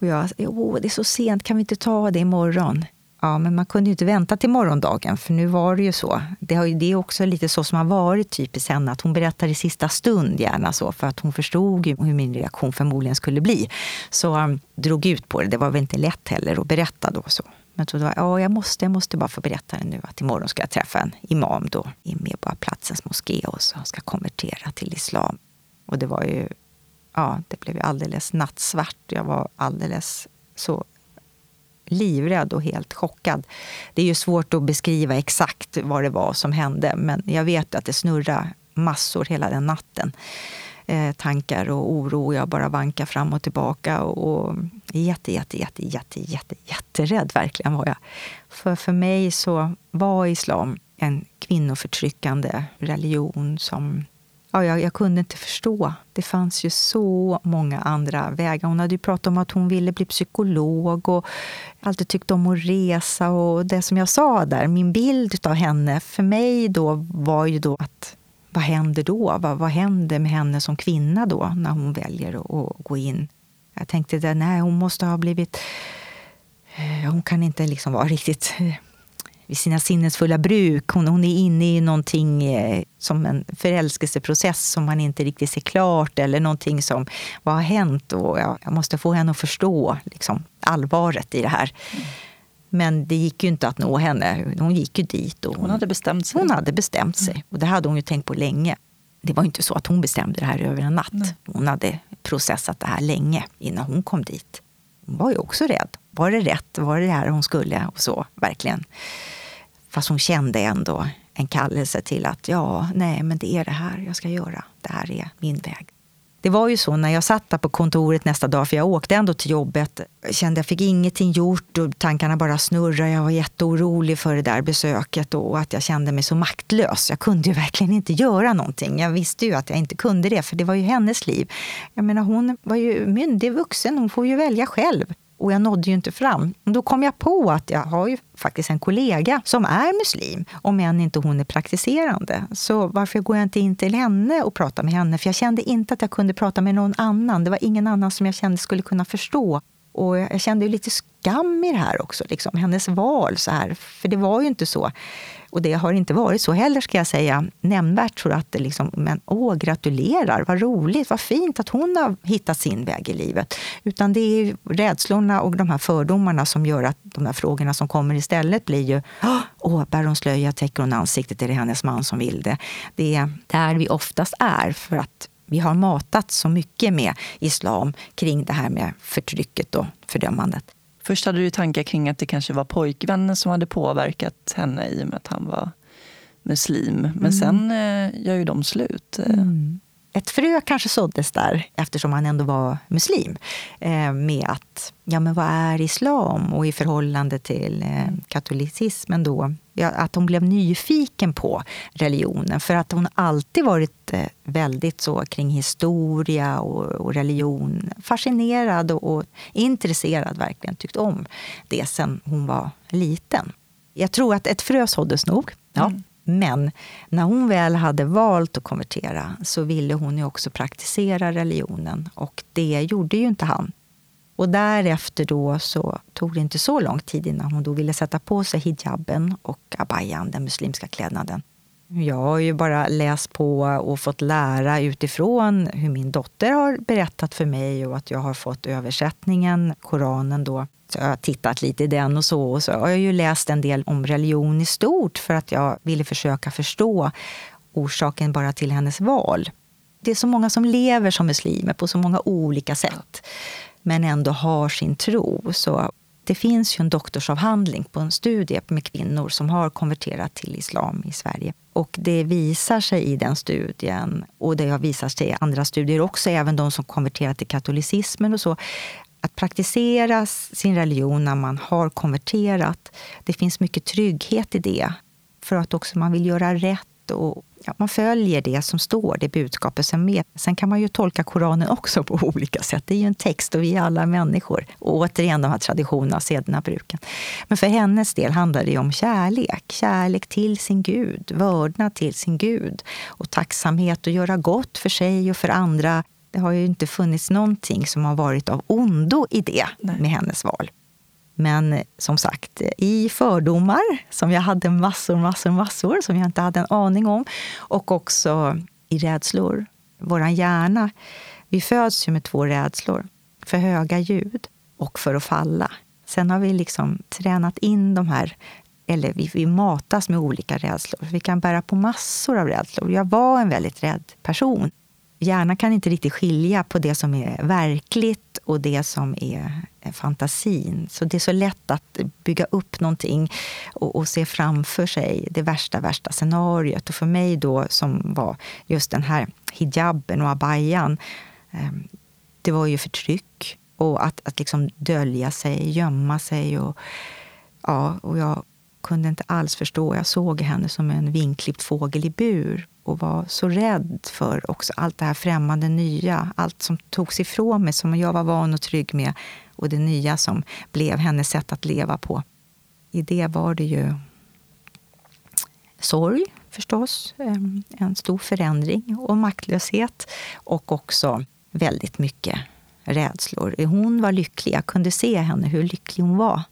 Speaker 2: Och jag, oh, det är så sent, kan vi inte ta det imorgon? Ja, men man kunde ju inte vänta till morgondagen, för nu var det ju så. Det, har ju, det är också lite så som har varit typiskt henne, att hon berättar i sista stund gärna så, för att hon förstod ju hur min reaktion förmodligen skulle bli. Så um, drog ut på det. Det var väl inte lätt heller att berätta då. så. Men då var ja, jag måste, jag måste bara få berätta det nu att imorgon ska jag träffa en imam då i Medborgarplatsens moské och så ska konvertera till islam. Och det var ju, ja, det blev ju alldeles nattsvart. Jag var alldeles så livrädd och helt chockad. Det är ju svårt att beskriva exakt vad det var som hände, men jag vet att det snurrade massor hela den natten. Eh, tankar och oro. Jag bara vankar fram och tillbaka. Och jätte, jätte, jätte, jätte, jätte, jätterädd verkligen var jag. För för mig så var islam en kvinnoförtryckande religion som ja, jag, jag, kunde inte förstå. Det fanns ju så många andra vägar. Hon hade ju pratat om att hon ville bli psykolog och alltid tyckt om att resa. Och det som jag sa där, min bild av henne, för mig då var ju då att vad händer då? Vad, vad händer med henne som kvinna då, när hon väljer att, att gå in? Jag tänkte att nej, hon måste ha blivit eh, hon kan inte liksom vara riktigt eh, vid sina sinnesfulla bruk. Hon, hon är inne i någonting eh, som en förälskelseprocess som man inte riktigt ser klart eller någonting som, vad har hänt? Och jag, jag måste få henne att förstå liksom, allvaret i det här. Mm. Men det gick ju inte att nå henne. Hon gick ju dit. Och
Speaker 1: hon, hon hade bestämt sig.
Speaker 2: Hon hade bestämt sig. Mm. Och det hade hon ju tänkt på länge. Det var inte så att hon bestämde det här över en natt. Nej. Hon hade processat det här länge innan hon kom dit. Hon var ju också rädd. Var det rätt? Var det det här hon skulle? Och så, verkligen. Fast hon kände ändå en kallelse till att ja, nej, men det är det här jag ska göra. Det här är min väg. Det var ju så när jag satt där på kontoret nästa dag, för jag åkte ändå till jobbet. Jag kände att jag fick ingenting gjort och tankarna bara snurrade. Jag var jätteorolig för det där besöket och att jag kände mig så maktlös. Jag kunde ju verkligen inte göra någonting. Jag visste ju att jag inte kunde det, för det var ju hennes liv. Jag menar, hon var ju myndig vuxen, hon får ju välja själv och jag nådde ju inte fram. Då kom jag på att jag har ju faktiskt en kollega som är muslim, om än inte hon är praktiserande. Så varför går jag inte in till henne och pratar med henne? För jag kände inte att jag kunde prata med någon annan. Det var ingen annan som jag kände skulle kunna förstå. Och jag kände ju lite skam i det här också, liksom, hennes val. så här. För det var ju inte så. Och det har inte varit så heller, ska jag säga, nämnvärt. Så att det liksom, men åh, gratulerar, vad roligt, vad fint att hon har hittat sin väg i livet. Utan det är rädslorna och de här fördomarna som gör att de här frågorna som kommer istället blir ju åh, bär hon slöja, täcker hon ansiktet, är det hennes man som vill det? Det är där vi oftast är, för att vi har matat så mycket med islam kring det här med förtrycket och fördömandet.
Speaker 1: Först hade du tankar kring att det kanske var pojkvännen som hade påverkat henne i och med att han var muslim. Men mm. sen eh, gör ju de slut. Mm
Speaker 2: ett frö kanske såddes där, eftersom han ändå var muslim, eh, med att ja, men vad är islam? Och i förhållande till eh, katolicismen då, att hon blev nyfiken på religionen. För att hon alltid varit eh, väldigt så kring historia och, och religion. Fascinerad och, och, intresserad, verkligen. Tyckt om det sen hon var liten. Jag tror att ett frö såddes nog. Ja. Mm. Men när hon väl hade valt att konvertera så ville hon ju också praktisera religionen och det gjorde ju inte han. Och därefter då så tog det inte så lång tid innan hon då ville sätta på sig hijaben och abayan, den muslimska klädnaden. Jag har ju bara läst på och fått lära utifrån hur min dotter har berättat för mig och att jag har fått översättningen, Koranen då, så jag har tittat lite i den och så. Och så har jag ju läst en del om religion i stort för att jag ville försöka förstå orsaken bara till hennes val. Det är så många som lever som muslimer på så många olika sätt men ändå har sin tro. Så det finns ju en doktorsavhandling på en studie med kvinnor som har konverterat till islam i Sverige. Och det visar sig i den studien, och det har visat sig i andra studier också, även de som konverterat till katolicismen och så, att praktisera sin religion när man har konverterat, det finns mycket trygghet i det. För att också man vill göra rätt och ja, man följer det som står, det budskapet som är Sen kan man ju tolka Koranen också på olika sätt. Det är ju en text och vi är alla människor. Och återigen de här traditionerna, sederna, bruken. Men för hennes del handlar det om kärlek. Kärlek till sin Gud, vördnad till sin Gud och tacksamhet och göra gott för sig och för andra det har ju inte funnits någonting som har varit av ondo i det Nej. med hennes val. Men som sagt, i fördomar, som jag hade massor, massor, massor, som jag inte hade en aning om. Och också i rädslor. Vår hjärna, vi föds ju med två rädslor. För höga ljud och för att falla. Sen har vi liksom tränat in de här eller vi, vi matas med olika rädslor. Vi kan bära på massor av rädslor. Jag var en väldigt rädd person hjärnan kan inte riktigt skilja på det som är verkligt och det som är Eh, fantasin. Så det är så lätt att bygga upp någonting och, och se framför sig det värsta, värsta scenariot. Och för mig då, som var just den här hijaben och abayan, ehm, det var ju förtryck och att, att liksom dölja sig, gömma sig. Och, ja, och jag kunde inte alls förstå. Jag såg henne som en vinklippt fågel i bur och var så rädd för också allt det här främmande nya. Allt som togs ifrån mig, som jag var van och trygg med och det nya som blev hennes sätt att leva på. I det var det ju sorg förstås, en stor förändring och maktlöshet och också väldigt mycket rädslor. Hon var lycklig. Jag kunde se henne, hur lycklig hon var.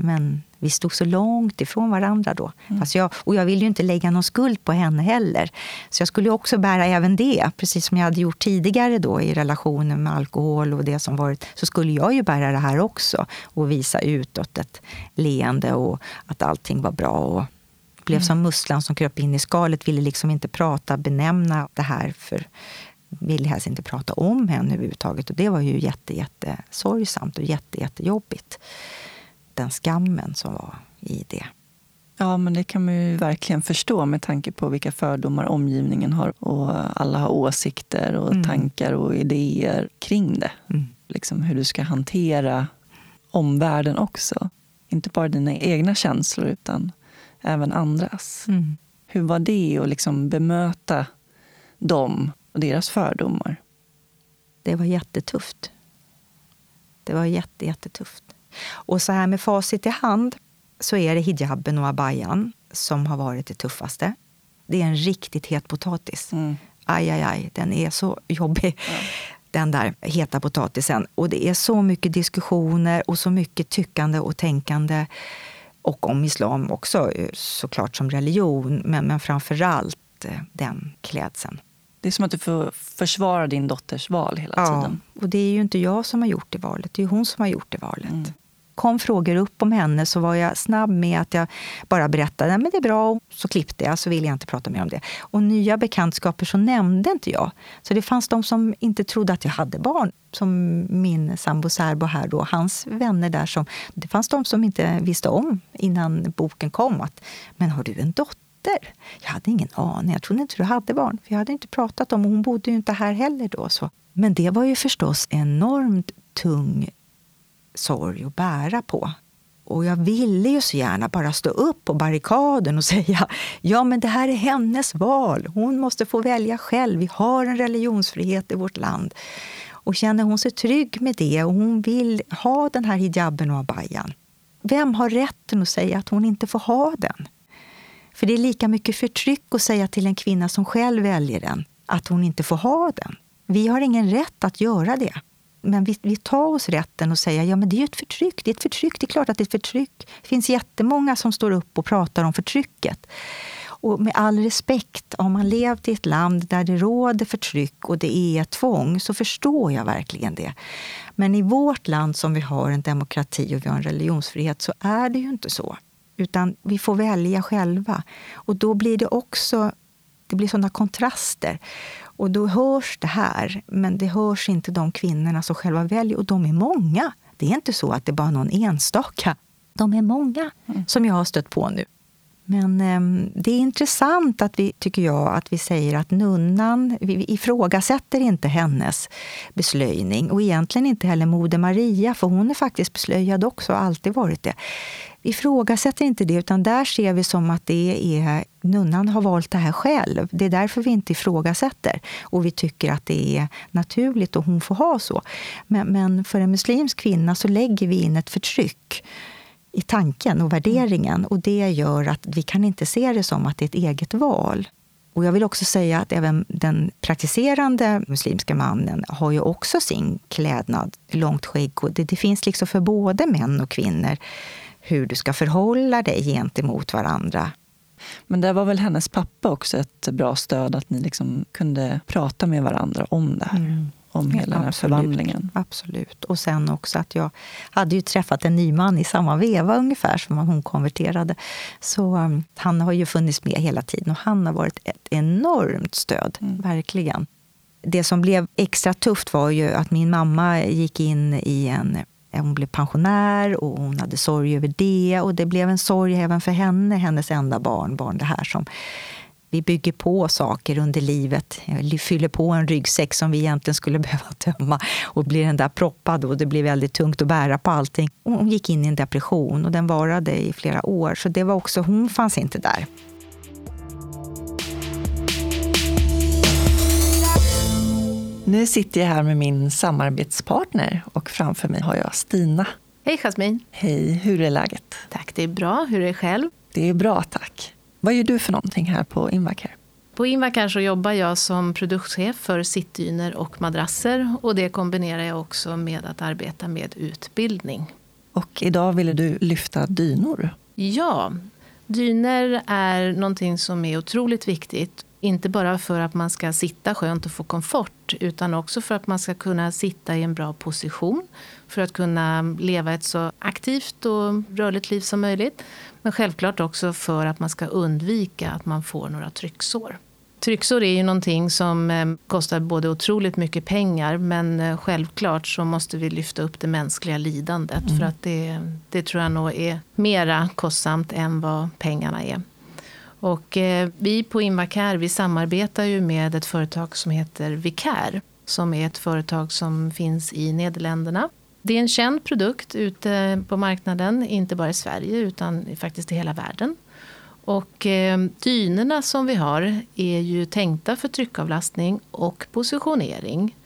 Speaker 2: Men vi stod så långt ifrån varandra då. Mm. Fast jag, och jag ville ju inte lägga någon skuld på henne heller. Så jag skulle också bära även det, precis som jag hade gjort tidigare då i relationen med alkohol och det som varit. Så skulle jag ju bära det här också och visa utåt ett leende och att allting var bra. Och blev mm. som musslan som kröp in i skalet, ville liksom inte prata, benämna det här. för ville helst inte prata om henne överhuvudtaget. Och det var ju jätte, jätte sorgsamt och jätte, jättejobbigt den skammen som var i det.
Speaker 1: Ja, men det kan man ju verkligen förstå med tanke på vilka fördomar omgivningen har. Och alla har åsikter och mm. tankar och idéer kring det. Mm. Liksom hur du ska hantera omvärlden också. Inte bara dina egna känslor, utan även andras. Mm. Hur var det att liksom bemöta dem och deras fördomar?
Speaker 2: Det var jättetufft. Det var jätte, jättetufft. Och så här med facit i hand så är det hijaben och abayan som har varit det tuffaste. Det är en riktigt het potatis. Mm. Aj, aj, aj, den är så jobbig. Ja. Den där heta potatisen. Och det är så mycket diskussioner och så mycket tyckande och tänkande. Och om islam också, såklart som religion. Men, men framför allt eh, den klädseln.
Speaker 1: Det är som att du får försvara din dotters val hela ja, tiden.
Speaker 2: och det är ju inte jag som har gjort det valet. Det är hon som har gjort det valet. Mm kom frågor upp om henne så var jag snabb med att jag bara berättade men det är bra, så klippte jag, så ville jag inte prata mer om det. Och nya bekantskaper så nämnde inte jag. Så det fanns de som inte trodde att jag hade barn. Som min sambo särbo här då, hans vänner där. Som, det fanns de som inte visste om innan boken kom att men har du en dotter? Jag hade ingen aning. Jag trodde inte du hade barn. För jag hade inte pratat om och hon bodde ju inte här heller då. Så. Men det var ju förstås enormt tung sorg att bära på. Och jag ville ju så gärna bara stå upp på barrikaden och *laughs* säga ja men det här är hennes val. Hon måste få välja själv. Vi har en religionsfrihet i vårt land. Och känner hon sig trygg med det och hon vill ha den här hijaben och abayan. Vem har rätten att säga att hon inte får ha den? För det är lika mycket förtryck att säga till en kvinna som själv väljer den att hon inte får ha den. Vi har ingen rätt att göra det men vi, vi tar oss rätten att säga ja men det är ett förtryck. Det är ett förtryck. Det är klart att det är ett förtryck. Det finns jättemånga som står upp och pratar om förtrycket. Och med all respekt, om man levt i ett land där det råder förtryck och det är tvång, så förstår jag verkligen det. Men i vårt land som vi har en demokrati och vi har en religionsfrihet så är det ju inte så. Utan vi får välja själva. Och då blir det också det blir såna kontraster. Och då hörs det här, men det hörs inte de kvinnorna som själva väljer. Och de är många. Det är inte så att det är bara någon enstaka. De är många mm. som jag har stött på nu. Men eh, det är intressant att vi, tycker jag, att vi säger att nunnan, vi ifrågasätter inte hennes beslöjning och egentligen inte heller Moder Maria, för hon är faktiskt beslöjad också, har alltid varit det. Vi ifrågasätter inte det, utan där ser vi som att det är nunnan har valt det här själv. Det är därför vi inte ifrågasätter. Och vi tycker att det är naturligt och hon får ha så. Men, men för en muslimsk kvinna så lägger vi in ett förtryck i tanken och värderingen. Och det gör att vi kan inte se det som att det är ett eget val. Och jag vill också säga att även den praktiserande muslimska mannen har ju också sin klädnad, långt skägg. Och det, det finns liksom för både män och kvinnor hur du ska förhålla dig gentemot varandra.
Speaker 1: Men det var väl hennes pappa också ett bra stöd, att ni liksom kunde prata med varandra om det här? Mm om hela ja, den här förvandlingen.
Speaker 2: Absolut. Och sen också att jag hade ju träffat en ny man i samma veva ungefär som hon konverterade. Så um, han har ju funnits med hela tiden och han har varit ett enormt stöd, mm. verkligen. Det som blev extra tufft var ju att min mamma gick in i en hon blev pensionär och hon hade sorg över det. Och det blev en sorg även för henne, hennes enda barn, barn det här som vi bygger på saker under livet. Vi fyller på en ryggsäck som vi egentligen skulle *laughs* behöva tömma och blir den där proppad och det blir väldigt tungt att bära på allting. Hon gick in i en depression och den varade i flera år. Så det var också, hon fanns inte där.
Speaker 1: Nu sitter jag här med min samarbetspartner och framför mig har jag Stina.
Speaker 3: Hej Jasmin.
Speaker 1: Hej, hur är läget?
Speaker 3: Tack, det är bra. Hur är det själv?
Speaker 1: Det är bra, tack. Vad gör du för någonting här på Invacare?
Speaker 3: På Invacare så jobbar jag som produktchef för sittdyner och madrasser och det kombinerar jag också med att arbeta med utbildning.
Speaker 1: Och idag ville du lyfta dynor.
Speaker 3: Ja, dyner är någonting som är otroligt viktigt. Inte bara för att man ska sitta skönt och få komfort utan också för att man ska kunna sitta i en bra position för att kunna leva ett så aktivt och rörligt liv som möjligt. Men självklart också för att man ska undvika att man får några trycksår. Trycksår är ju någonting som eh, kostar både otroligt mycket pengar men eh, självklart så måste vi lyfta upp det mänskliga lidandet mm. för att det, det tror jag nog är mera kostsamt än vad pengarna är. Och eh, vi på Invacare vi samarbetar ju med ett företag som heter Vicare som är ett företag som finns i Nederländerna. Det är en känd produkt ute på marknaden, inte bara i Sverige utan faktiskt i hela världen. Och eh, dynorna som vi har är ju tänkta för tryckavlastning och positionering.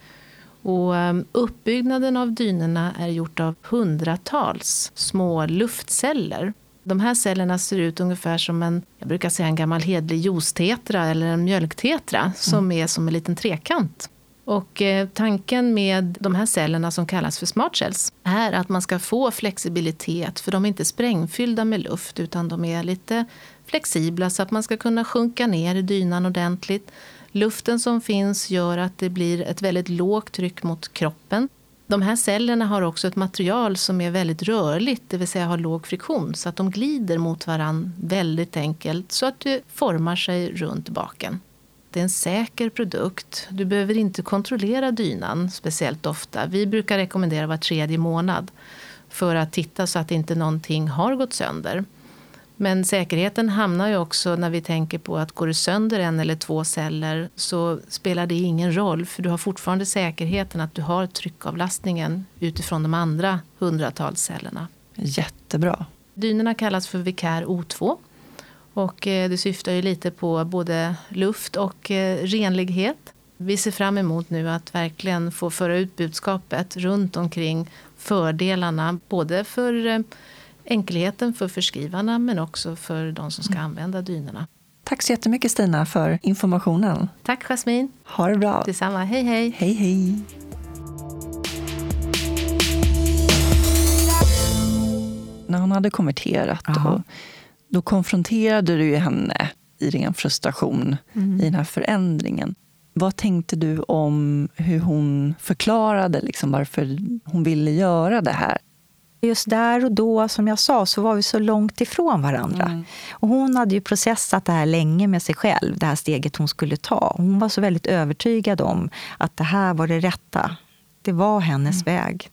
Speaker 3: Och eh, uppbyggnaden av dynorna är gjort av hundratals små luftceller. De här cellerna ser ut ungefär som en, jag brukar säga en gammal hedlig juicetetra eller en mjölktetra som mm. är som en liten trekant. Och eh, tanken med de här cellerna som kallas för smart cells är att man ska få flexibilitet för de är inte sprängfyllda med luft utan de är lite flexibla så att man ska kunna sjunka ner i dynan ordentligt. Luften som finns gör att det blir ett väldigt lågt tryck mot kroppen. De här cellerna har också ett material som är väldigt rörligt, det vill säga har låg friktion, så att de glider mot varann väldigt enkelt så att det formar sig runt baken. Det är en säker produkt. Du behöver inte kontrollera dynan speciellt ofta. Vi brukar rekommendera var tredje månad för att titta så att inte någonting har gått sönder. Men säkerheten hamnar ju också när vi tänker på att går det sönder en eller två celler så spelar det ingen roll för du har fortfarande säkerheten att du har tryckavlastningen utifrån de andra hundratals cellerna.
Speaker 1: Jättebra.
Speaker 3: Dynorna kallas för Vicair O2 och eh, det syftar ju lite på både luft och eh, renlighet. Vi ser fram emot nu att verkligen få föra ut budskapet runt omkring fördelarna både för eh, enkelheten för förskrivarna men också för de som ska mm. använda dynorna.
Speaker 1: Tack så jättemycket Stina för informationen.
Speaker 3: Tack Jasmin.
Speaker 1: Ha det bra.
Speaker 3: Detsamma. Hej hej.
Speaker 1: Hej hej. När hon hade konverterat och då konfronterade du henne i ren frustration mm. i den här förändringen. Vad tänkte du om hur hon förklarade liksom varför hon ville göra det här?
Speaker 2: Just där och då, som jag sa, så var vi så långt ifrån varandra. Mm. Och hon hade ju processat det här länge med sig själv, det här steget hon skulle ta. Hon var så väldigt övertygad om att det här var det rätta. Det var hennes mm. väg.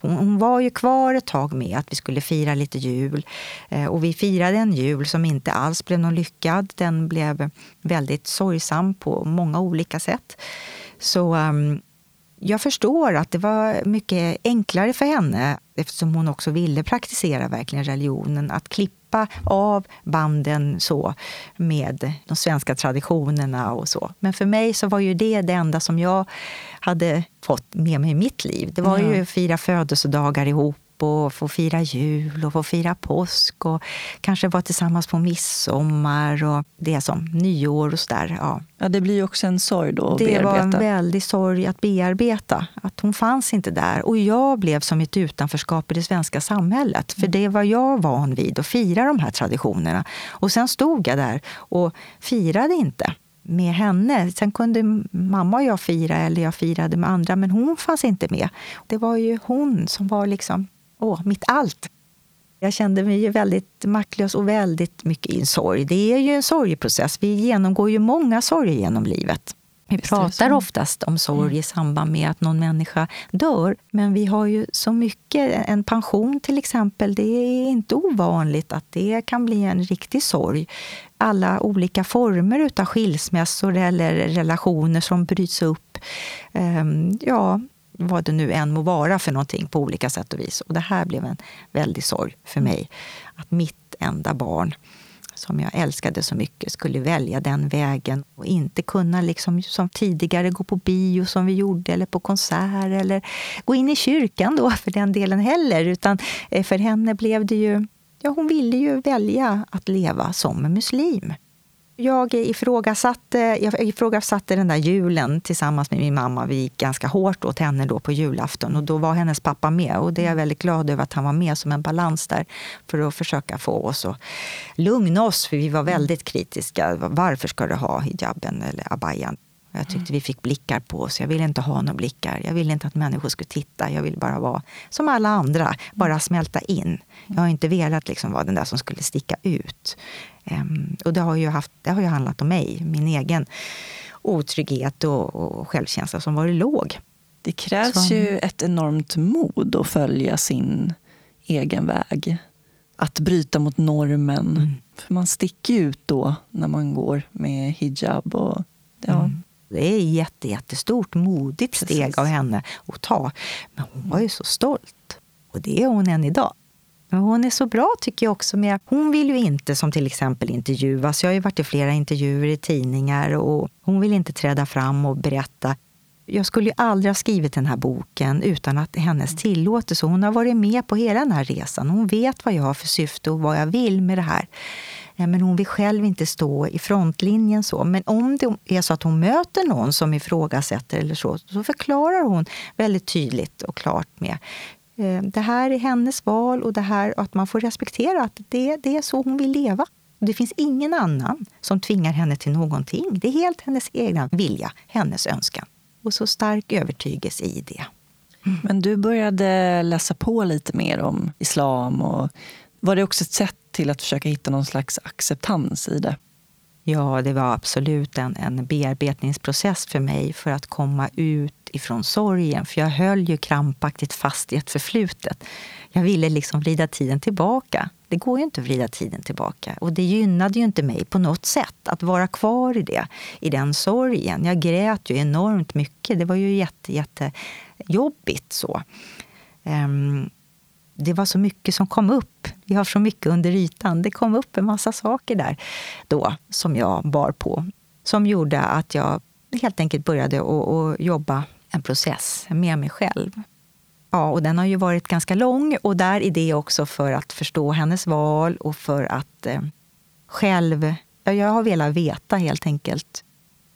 Speaker 2: Hon var ju kvar ett tag med att vi skulle fira lite jul. Eh, och vi firade en jul som inte alls blev någon lyckad. Den blev väldigt sorgsam på många olika sätt. Så um, jag förstår att det var mycket enklare för henne, eftersom hon också ville praktisera verkligen religionen, att klippa av banden så med de svenska traditionerna och så. Men för mig så var ju det det enda som jag hade fått med mig i mitt liv. Det var ju att fira födelsedagar ihop och få fira jul och få fira påsk och kanske vara tillsammans på midsommar och det som nyår och sådär. Ja.
Speaker 1: ja, det blir ju också en sorg då att
Speaker 2: det
Speaker 1: bearbeta.
Speaker 2: Det var en väldig sorg att bearbeta. Att hon fanns inte där. Och jag blev som ett utanförskap i det svenska samhället. För det var jag van vid, att fira de här traditionerna. Och sen stod jag där och firade inte med henne. Sen kunde mamma och jag fira, eller jag firade med andra, men hon fanns inte med. Det var ju hon som var liksom åh, mitt allt. Jag kände mig väldigt maktlös och väldigt mycket i en sorg. Det är ju en sorgeprocess. Vi genomgår ju många sorger genom livet. Vi pratar oftast om sorg mm. i samband med att någon människa dör. Men vi har ju så mycket. En pension till exempel, det är inte ovanligt att det kan bli en riktig sorg. Alla olika former av skilsmässor eller relationer som bryts upp. Ehm, ja, vad det nu än må vara för någonting på olika sätt och vis. Och det här blev en väldig sorg för mig. Att mitt enda barn, som jag älskade så mycket, skulle välja den vägen och inte kunna liksom som tidigare gå på bio som vi gjorde, eller på konsert eller gå in i kyrkan då för den delen heller. Utan eh, för henne blev det ju... Ja, hon ville ju välja att leva som muslim. Jag ifrågasatte, jag ifrågasatte den där julen tillsammans med min mamma. Vi gick ganska hårt åt henne då på julafton och då var hennes pappa med. Och det är jag väldigt glad över att han var med som en balans där för att försöka få oss att lugna oss, för vi var väldigt kritiska. Varför ska du ha hijaben eller abayan? Jag tyckte vi fick blickar på oss. Jag ville inte ha några blickar. Jag ville inte att människor skulle titta. Jag ville bara vara som alla andra, bara smälta in. Jag har inte velat liksom vara den där som skulle sticka ut. Um, och det har, ju haft, det har ju handlat om mig, min egen otrygghet och, och självkänsla som varit låg.
Speaker 1: Det krävs Så. ju ett enormt mod att följa sin egen väg. Att bryta mot normen. Mm. För man sticker ut då när man går med hijab. Och, ja. Mm.
Speaker 2: Det är ett jätte, jättestort, modigt steg Precis. av henne att ta. Men hon var ju så stolt. Och det är hon än idag. Men hon är så bra tycker jag också. Med, hon vill ju inte som till exempel intervjuas. Jag har ju varit i flera intervjuer i tidningar och hon vill inte träda fram och berätta. Jag skulle ju aldrig ha skrivit den här boken utan att hennes tillåtelse. Hon har varit med på hela den här resan. Hon vet vad jag har för syfte och vad jag vill med det här. Men hon vill själv inte stå i frontlinjen. så. Men om det är så att hon möter någon som ifrågasätter eller så, så förklarar hon väldigt tydligt och klart med Eh, det här är hennes val och det här, att man får respektera att det, det är så hon vill leva. Det finns ingen annan som tvingar henne till någonting. Det är helt hennes egen vilja, hennes önskan. Och så stark övertygelse i det.
Speaker 1: Mm. Men du började läsa på lite mer om islam. Och var det också ett sätt till att försöka hitta någon slags acceptans i det?
Speaker 2: Ja, det var absolut en, en bearbetningsprocess för mig för att komma ut ifrån sorgen. För jag höll ju krampaktigt fast i ett förflutet. Jag ville liksom vrida tiden tillbaka. Det går ju inte att vrida tiden tillbaka. Och det gynnade ju inte mig på något sätt att vara kvar i det, i den sorgen. Jag grät ju enormt mycket. Det var ju jätte, jättejobbigt så. Um, det var så mycket som kom upp. Vi har så mycket under ytan. Det kom upp en massa saker där då som jag bar på. Som gjorde att jag helt enkelt började att jobba en process med mig själv. Ja, och den har ju varit ganska lång och där är det också för att förstå hennes val och för att eh, själv... Ja, jag har velat veta helt enkelt.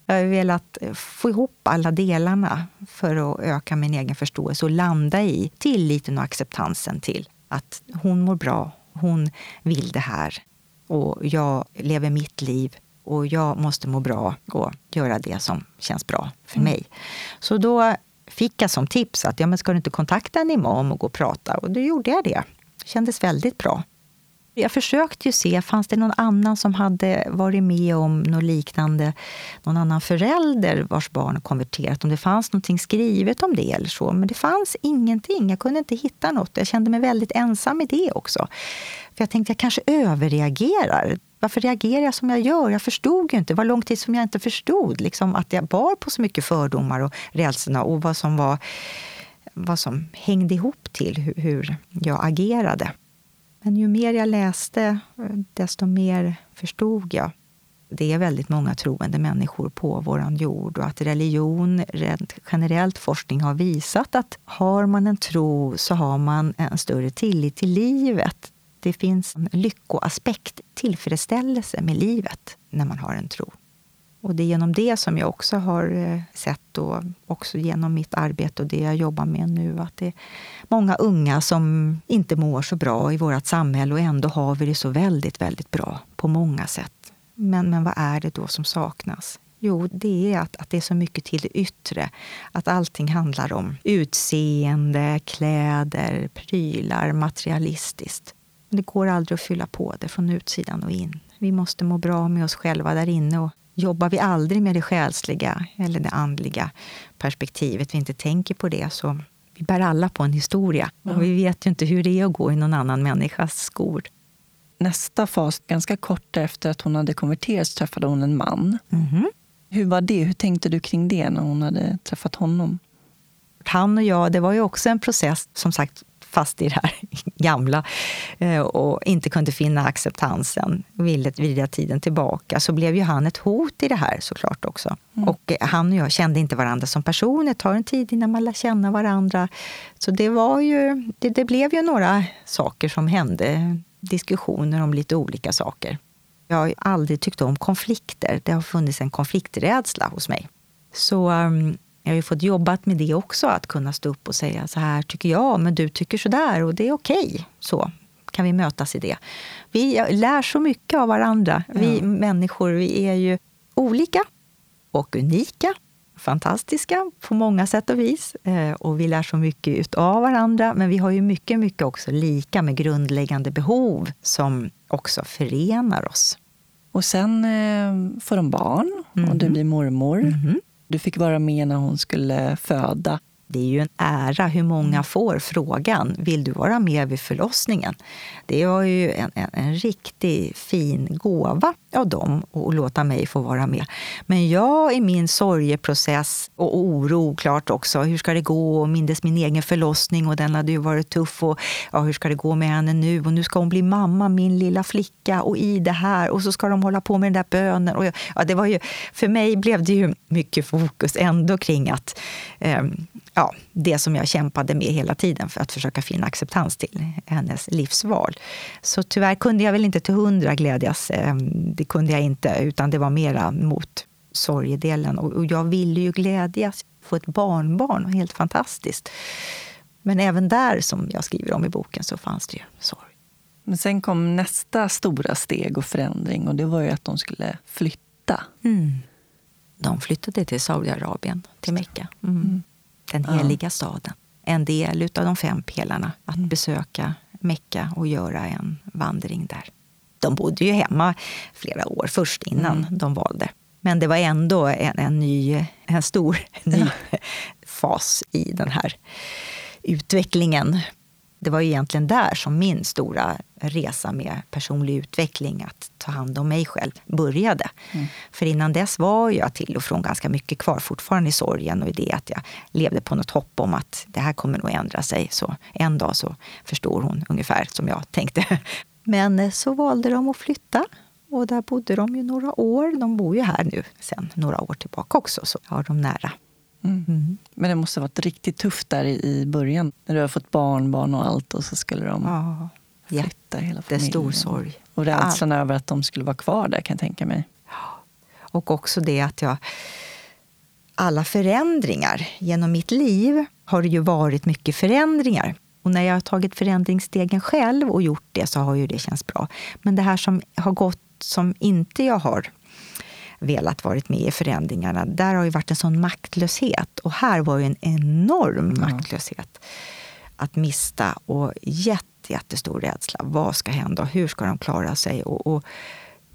Speaker 2: Jag har velat eh, få ihop alla delarna för att öka min egen förståelse och landa i tilliten och acceptansen till att hon mår bra, hon vill det här och jag lever mitt liv och jag måste må bra och göra det som känns bra för mm. mig. Så då fick jag som tips att ja, men ska du inte kontakta en imam och gå och prata? Och då gjorde jag det. Det kändes väldigt bra. Jag försökte ju se, fanns det någon annan som hade varit med om något liknande? Någon annan förälder vars barn konverterat? Om det fanns någonting skrivet om det eller så. Men det fanns ingenting. Jag kunde inte hitta något. Jag kände mig väldigt ensam i det också. För jag tänkte jag kanske överreagerar. Varför reagerar jag som jag gör? Jag förstod ju inte. Det var lång tid som jag inte förstod liksom, att jag bar på så mycket fördomar och rädslorna och vad som, var, vad som hängde ihop till hur, hur jag agerade. Men ju mer jag läste, desto mer förstod jag. Det är väldigt många troende människor på vår jord och att religion, generellt forskning har visat att har man en tro så har man en större tillit till livet. Det finns en lyckoaspekt, tillfredsställelse med livet när man har en tro. Och det är genom det som jag också har eh, sett, och också genom mitt arbete och det jag jobbar med nu, att det är många unga som inte mår så bra i vårt samhälle och ändå har vi det så väldigt, väldigt bra på många sätt. Men, men vad är det då som saknas? Jo, det är att, att det är så mycket till det yttre. Att allting handlar om utseende, kläder, prylar, materialistiskt. Det går aldrig att fylla på det från utsidan och in. Vi måste må bra med oss själva där inne och Jobbar vi aldrig med det själsliga eller det andliga perspektivet, vi inte tänker på det, så vi bär alla på en historia. Ja. Och vi vet ju inte hur det är att gå i någon annan människas skor.
Speaker 1: Nästa fas, ganska kort efter att hon hade konverterats, träffade hon en man.
Speaker 2: Mm.
Speaker 1: Hur var det? Hur tänkte du kring det när hon hade träffat honom?
Speaker 2: Han och jag, det var ju också en process, som sagt, fast i det här *laughs* gamla eh, och inte kunde finna acceptansen, ville vrida tiden tillbaka, så blev ju han ett hot i det här såklart också. Mm. Och eh, han och jag kände inte varandra som personer. Det tar en tid innan man lär känna varandra. Så det var ju, det, det blev ju några saker som hände, diskussioner om lite olika saker. Jag har aldrig tyckt om konflikter. Det har funnits en konflikträdsla hos mig. Så um, jag har ju fått jobbat med det också, att kunna stå upp och säga så här tycker jag, men du tycker så där och det är okej. Okay. Så kan vi mötas i det. Vi lär så mycket av varandra. Vi ja. människor, vi är ju olika och unika fantastiska på många sätt och vis. Eh, och vi lär så mycket av varandra, men vi har ju mycket, mycket också lika med grundläggande behov som också förenar oss.
Speaker 1: Och sen eh, får de barn och mm. du blir mormor. Mm. Du fick vara med när hon skulle föda.
Speaker 2: Det är ju en ära hur många mm. får frågan vill du vara med vid förlossningen. Det var ju en, en, en riktigt fin gåva av dem att låta mig få vara med. Men jag i min sorgeprocess och oro klart också, hur ska det gå? Och mindes min egen förlossning och den hade ju varit tuff. Och ja, hur ska det gå med henne nu? Och nu ska hon bli mamma, min lilla flicka. Och i det här. Och så ska de hålla på med den där bönen. Och ja, det var ju, för mig blev det ju mycket fokus ändå kring att eh, ja, det som jag kämpade med hela tiden för att försöka finna acceptans till hennes livsval. Så tyvärr kunde jag väl inte till hundra glädjas. Ehm, det kunde jag inte, utan det var mera mot sorgedelen. Och jag ville ju glädjas, få ett barnbarn, helt fantastiskt. Men även där, som jag skriver om i boken, så fanns det ju sorg.
Speaker 1: Men sen kom nästa stora steg och förändring och det var ju att de skulle flytta.
Speaker 2: Mm. De flyttade till Saudiarabien, till Mecka. Mm. Den heliga staden. En del av de fem pelarna, att mm. besöka Mecka och göra en vandring där. De bodde ju hemma flera år först innan mm. de valde. Men det var ändå en, en ny, en stor *laughs* ny fas i den här utvecklingen det var egentligen där som min stora resa med personlig utveckling, att ta hand om mig själv, började. Mm. För innan dess var jag till och från ganska mycket kvar fortfarande i sorgen och i det att jag levde på något hopp om att det här kommer nog ändra sig. Så en dag så förstår hon ungefär som jag tänkte. *laughs* Men eh, så valde de att flytta och där bodde de ju några år. De bor ju här nu sen några år tillbaka också, så har de nära
Speaker 1: Mm. Mm. Men det måste ha varit riktigt tufft där i början. När du har fått barnbarn och allt och så skulle de ja. flytta hela familjen.
Speaker 2: Det är stor sorg.
Speaker 1: Och rädslan över att de skulle vara kvar där kan jag tänka mig.
Speaker 2: Och också det att jag... Alla förändringar genom mitt liv har det ju varit mycket förändringar. Och när jag har tagit förändringsstegen själv och gjort det så har ju det känts bra. Men det här som har gått som inte jag har velat varit med i förändringarna. Där har ju varit en sån maktlöshet. Och här var ju en enorm mm. maktlöshet. Att mista och jätte, jättestor rädsla. Vad ska hända? Hur ska de klara sig? Och, och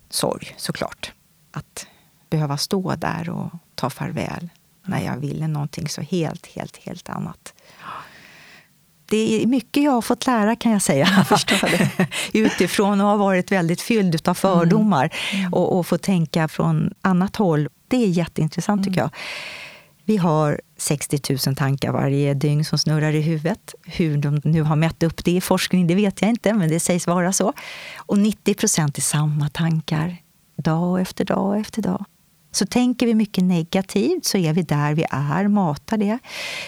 Speaker 2: sorg, såklart. Att behöva stå där och ta farväl när jag ville någonting så helt, helt, helt annat det är mycket jag har fått lära kan jag säga. Jag. *laughs* Utifrån och har varit väldigt fylld av fördomar mm. Mm. Och, och få tänka från annat håll. Det är jätteintressant mm. tycker jag. Vi har 60 000 tankar varje dygn som snurrar i huvudet. Hur de nu har mätt upp det i forskning det vet jag inte, men det sägs vara så. Och 90 procent är samma tankar, dag efter dag efter dag. Så tänker vi mycket negativt så är vi där vi är, matar det.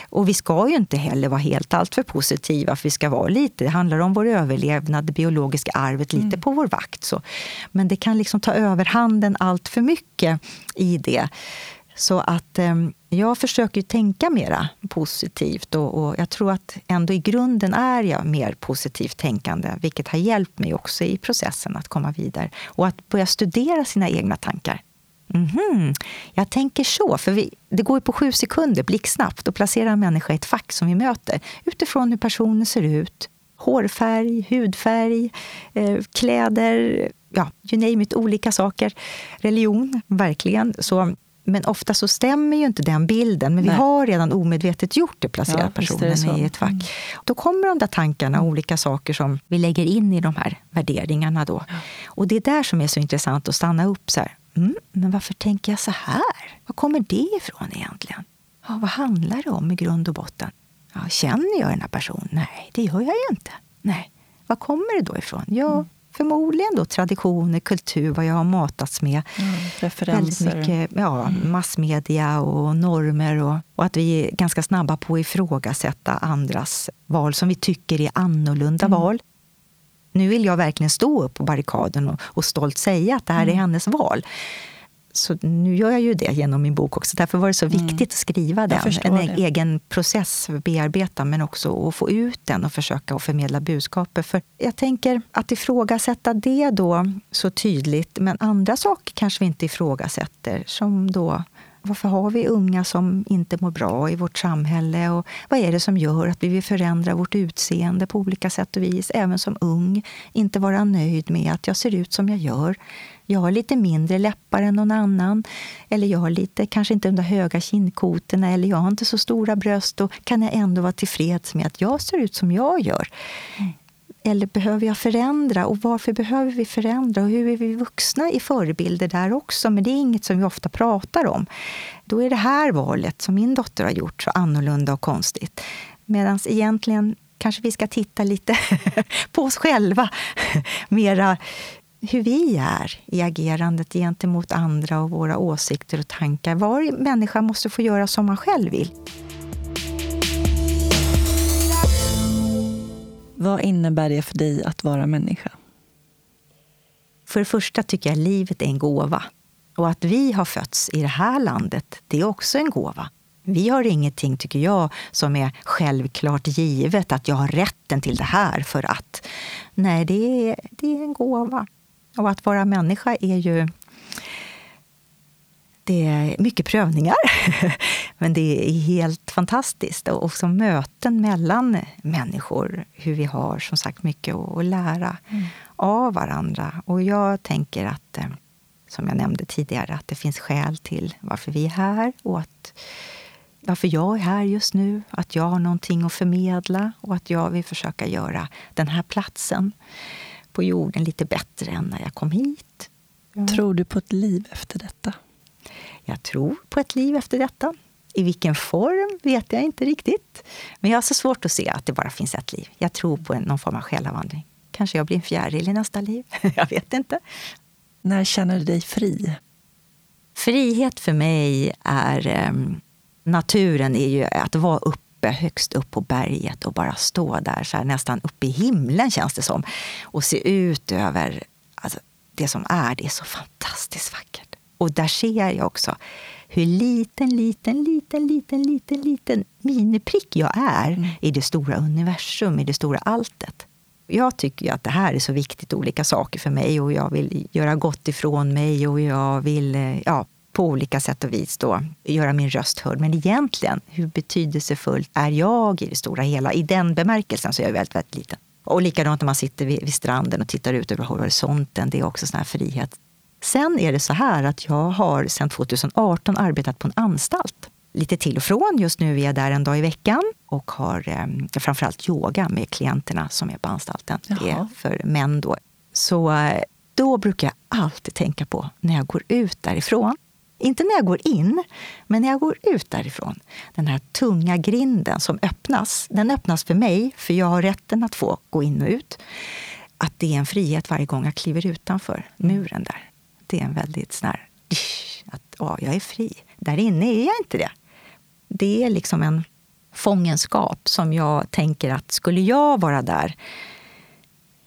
Speaker 2: Och vi ska ju inte heller vara helt alltför positiva, för vi ska vara lite, det handlar om vår överlevnad, det biologiska arvet, lite mm. på vår vakt. Så. Men det kan liksom ta överhanden allt för mycket i det. Så att eh, jag försöker tänka mera positivt och, och, jag tror att ändå i grunden är jag mer positivt tänkande, vilket har hjälpt mig också i processen att komma vidare. Och att börja studera sina egna tankar. Mm-hmm. Jag tänker så, för vi, det går ju på sju sekunder, blixtsnabbt, att placera en människa i ett fack som vi möter utifrån hur personen ser ut. Hårfärg, hudfärg, eh, kläder, ja, you name it, olika saker. Religion, verkligen. Så, men ofta så stämmer ju inte den bilden, men Nej. vi har redan omedvetet gjort det, placerat ja, personen i ett fack. Mm. Då kommer de där tankarna, olika saker som vi lägger in i de här värderingarna. Då. Ja. Och det är där som är så intressant att stanna upp. så här Mm, men varför tänker jag så här? Var kommer det ifrån egentligen? Ja, vad handlar det om i grund och botten? Ja, känner jag den här personen? Nej, det gör jag ju inte. Nej. Var kommer det då ifrån? Ja, mm. förmodligen då traditioner, kultur, vad jag har matats med.
Speaker 1: Mm, referenser.
Speaker 2: Väldigt mycket ja, mm. massmedia och normer. Och, och, att vi är ganska snabba på att ifrågasätta andras val som vi tycker är annorlunda mm. val. Nu vill jag verkligen stå upp på barrikaden och, och stolt säga att det här är mm. hennes val. Så nu gör jag ju det genom min bok också. Därför var det så mm. viktigt att skriva den. En det. egen process, bearbeta, men också att få ut den och försöka att förmedla budskapet. För jag tänker att ifrågasätta det då så tydligt, men andra saker kanske vi inte ifrågasätter. Som då varför har vi unga som inte mår bra i vårt samhälle? Och vad är det som gör att vi vill förändra vårt utseende på olika sätt och vis, även som ung? Inte vara nöjd med att jag ser ut som jag gör. Jag har lite mindre läppar än någon annan. Eller jag har lite, kanske inte de höga kindkotorna. Eller jag har inte så stora bröst. Då kan jag ändå vara tillfreds med att jag ser ut som jag gör? Mm. Eller behöver jag förändra? Och varför behöver vi förändra? Och hur är vi vuxna i förebilder där också? Men det är inget som vi ofta pratar om. Då är det här valet som min dotter har gjort så annorlunda och konstigt. Medan egentligen kanske vi ska titta lite *laughs* på oss själva. *laughs* Mera hur vi är i agerandet gentemot andra och våra åsikter och tankar. Var människa måste få göra som man själv vill.
Speaker 1: Vad innebär det för dig att vara människa?
Speaker 2: För det första tycker jag att livet är en gåva. Och att vi har fötts i det här landet, det är också en gåva. Vi har ingenting, tycker jag, som är självklart givet, att jag har rätten till det här för att. Nej, det är, det är en gåva. Och att vara människa är ju det är mycket prövningar, *laughs* men det är helt fantastiskt. Och också möten mellan människor, hur vi har som sagt mycket att lära mm. av varandra. Och jag tänker att, eh, som jag nämnde tidigare, att det finns skäl till varför vi är här och att varför jag är här just nu, att jag har någonting att förmedla och att jag vill försöka göra den här platsen på jorden lite bättre än när jag kom hit.
Speaker 1: Ja. Tror du på ett liv efter detta?
Speaker 2: Jag tror på ett liv efter detta. I vilken form vet jag inte riktigt. Men jag har så svårt att se att det bara finns ett liv. Jag tror på någon form av själavandring. Kanske jag blir en fjäril i nästa liv. *laughs* jag vet inte.
Speaker 1: När känner du dig fri?
Speaker 2: Frihet för mig är... Um, naturen är ju att vara uppe, högst upp på berget och bara stå där, så här, nästan uppe i himlen känns det som. Och se ut över alltså, det som är. Det är så fantastiskt vackert. Och där ser jag också hur liten, liten, liten, liten, liten, liten miniprick jag är mm. i det stora universum, i det stora alltet. Jag tycker att det här är så viktigt, olika saker för mig och jag vill göra gott ifrån mig och jag vill eh, ja, på olika sätt och vis då, göra min röst hörd. Men egentligen, hur betydelsefullt är jag i det stora hela? I den bemärkelsen så är jag väldigt, väldigt liten. Och likadant när man sitter vid, vid stranden och tittar ut över horisonten. Det är också sån här frihet. Sen är det så här att jag har sedan 2018 arbetat på en anstalt. Lite till och från. Just nu är jag där en dag i veckan och har eh, framförallt yoga med klienterna som är på anstalten. Jaha. Det är för män då. Så eh, då brukar jag alltid tänka på när jag går ut därifrån. Inte när jag går in, men när jag går ut därifrån. Den här tunga grinden som öppnas, den öppnas för mig, för jag har rätten att få gå in och ut. Att det är en frihet varje gång jag kliver utanför muren där det är en väldigt sån här, att åh, jag är fri. Där inne är jag inte det. Det är liksom en fångenskap som jag tänker att skulle jag vara där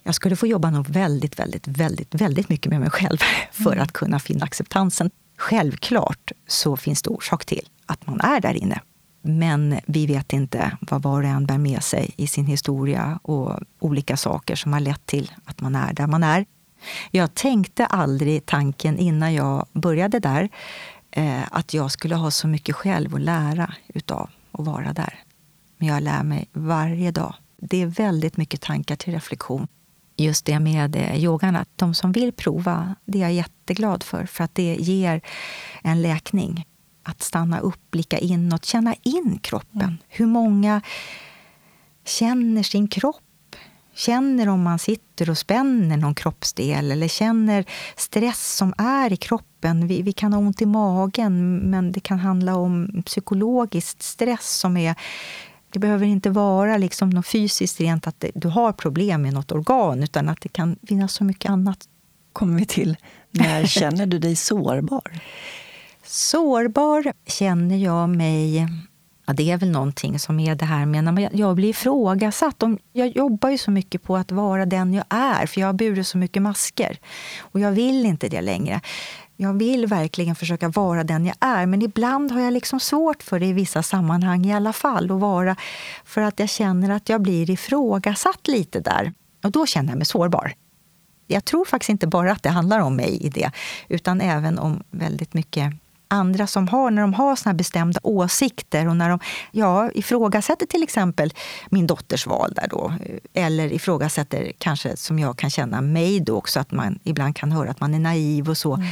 Speaker 2: jag skulle få jobba nog väldigt, väldigt, väldigt, väldigt mycket med mig själv *laughs* för mm. att kunna finna acceptansen. Självklart så finns det orsak till att man är där inne. Men vi vet inte vad var och en bär med sig i sin historia och olika saker som har lett till att man är där man är. Jag tänkte aldrig tanken innan jag började där eh, att jag skulle ha så mycket själv att lära utav att vara där. Men jag lär mig varje dag. Det är väldigt mycket tankar till reflektion. Just det med eh, yogan, att de som vill prova, det är jag jätteglad för. För att det ger en läkning. Att stanna upp, blicka inåt, känna in kroppen. Mm. Hur många känner sin kropp känner om man sitter och spänner någon kroppsdel eller känner stress som är i kroppen. Vi, vi kan ha ont i magen, men det kan handla om psykologisk stress som är det behöver inte vara liksom något fysiskt rent att du har problem med något organ, utan att det kan finnas så mycket annat.
Speaker 1: kommer vi till. När *laughs* känner du dig sårbar?
Speaker 2: Sårbar känner jag mig Ja, det är väl någonting som är det här med när jag blir ifrågasatt. Jag jobbar ju så mycket på att vara den jag är, för jag har burit så mycket masker. Och jag vill inte det längre. Jag vill verkligen försöka vara den jag är, men ibland har jag liksom svårt för det i vissa sammanhang i alla fall. Att vara, för att jag känner att jag blir ifrågasatt lite där. Och då känner jag mig sårbar. Jag tror faktiskt inte bara att det handlar om mig i det, utan även om väldigt mycket andra som har, när de har såna bestämda åsikter och när de ja, ifrågasätter till exempel min dotters val där då, eller ifrågasätter kanske, som jag kan känna, mig då också, att man ibland kan höra att man är naiv och så. Mm.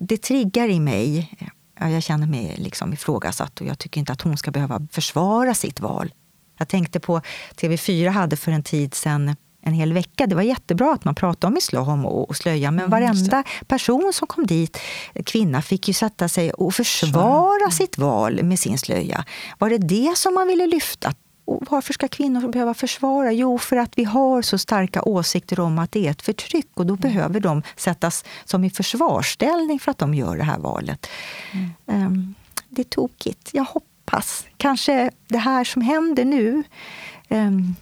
Speaker 2: Det triggar i mig. Jag känner mig liksom ifrågasatt och jag tycker inte att hon ska behöva försvara sitt val. Jag tänkte på TV4 hade för en tid sedan en hel vecka. Det var jättebra att man pratade om islam och, slöja, men mm, varenda person som kom dit, kvinna, fick ju sätta sig och försvara mm. sitt val med sin slöja. Var det det som man ville lyfta? Och varför ska kvinnor behöva försvara? Jo, för att vi har så starka åsikter om att det är ett förtryck och då mm. behöver de sättas som i försvarsställning för att de gör det här valet. Mm. Um, det är tokigt. Jag hoppas. Kanske det här som händer nu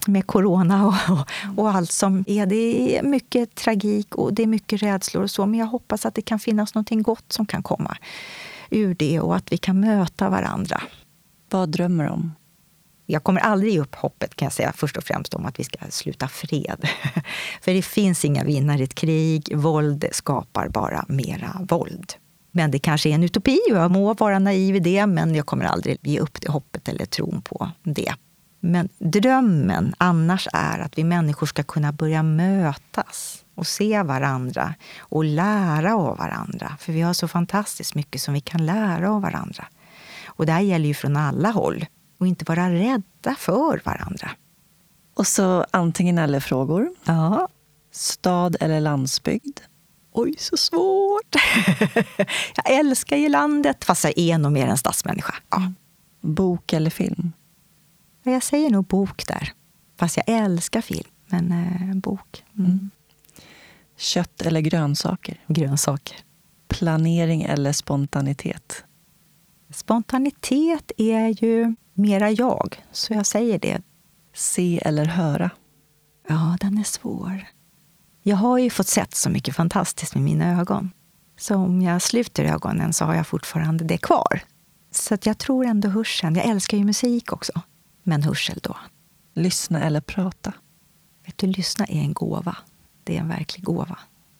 Speaker 2: med corona och, och, allt som är. Det är mycket tragik och det är mycket rädslor och så. Men jag hoppas att det kan finnas något gott som kan komma ur det och att vi kan möta varandra.
Speaker 1: Vad drömmer du om?
Speaker 2: Jag kommer aldrig ge upp hoppet kan jag säga, först och främst om att vi ska sluta fred. *laughs* För det finns inga vinnare i ett krig. Våld skapar bara mera våld. Men det kanske är en utopi och jag må vara naiv i det, men jag kommer aldrig ge upp det hoppet eller tron på det. Men drömmen annars är att vi människor ska kunna börja mötas och se varandra och lära av varandra. För vi har så fantastiskt mycket som vi kan lära av varandra. Och det här gäller ju från alla håll. Och inte vara rädda för varandra.
Speaker 1: Och så antingen eller-frågor.
Speaker 2: Ja.
Speaker 1: Stad eller landsbygd?
Speaker 2: Oj, så svårt! *laughs* jag älskar ju landet, fast jag är nog mer en stadsmänniska. Ja.
Speaker 1: Bok eller film?
Speaker 2: Jag säger nog bok där. Fast jag älskar film. Men eh, bok. Mm. Mm.
Speaker 1: Kött eller grönsaker?
Speaker 2: Grönsaker.
Speaker 1: Planering eller spontanitet?
Speaker 2: Spontanitet är ju mera jag, så jag säger det.
Speaker 1: Se eller höra?
Speaker 2: Ja, den är svår. Jag har ju fått sett så mycket fantastiskt med mina ögon. Så om jag sluter ögonen så har jag fortfarande det kvar. Så jag tror ändå hörseln. Jag älskar ju musik också men hörsel då.
Speaker 1: Lyssna eller prata?
Speaker 2: Vet du, lyssna är en gåva. Det är en verklig gåva.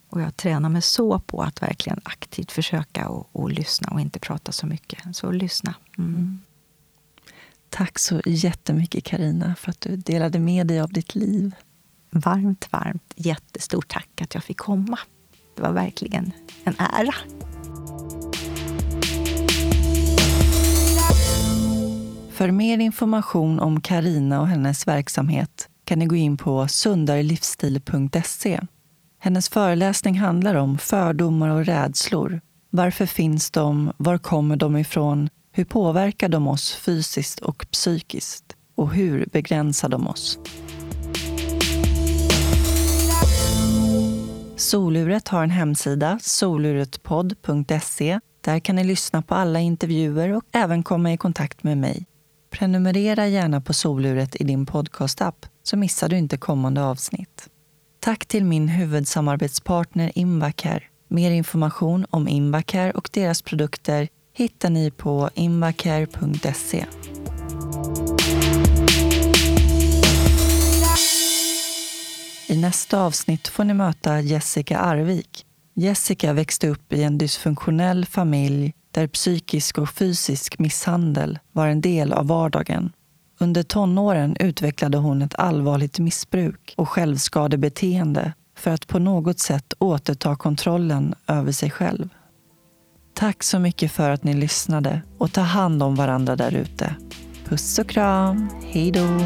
Speaker 2: Och jag tränar mig så på att verkligen aktivt försöka och, och lyssna och inte prata så mycket. Så lyssna. Mm. Mm.
Speaker 1: Tack så jättemycket Karina för att du delade med dig av ditt liv.
Speaker 2: Varmt, varmt jättestort tack att jag fick komma. Det var verkligen en ära.
Speaker 1: För mer information om Karina och hennes verksamhet kan ni gå in på sundarelivsstil.se. Hennes föreläsning handlar om fördomar och rädslor. Varför finns de? Var kommer de ifrån? Hur påverkar de oss fysiskt och psykiskt? Och hur begränsar de oss? Soluret har en hemsida, soluretpodd.se. Där kan ni lyssna på alla intervjuer och även komma i kontakt med mig. Prenumerera gärna på soluret i din podcastapp så missar du inte kommande avsnitt. Tack till min huvudsamarbetspartner Invacare. Mer information om Invacare och deras produkter hittar ni på invacare.se. I nästa avsnitt får ni möta Jessica Arvik. Jessica växte upp i en dysfunktionell familj där psykisk och fysisk misshandel var en del av vardagen. Under tonåren utvecklade hon ett allvarligt missbruk och självskadebeteende för att på något sätt återta kontrollen över sig själv. Tack så mycket för att ni lyssnade och ta hand om varandra där ute. Puss och kram. Hej då!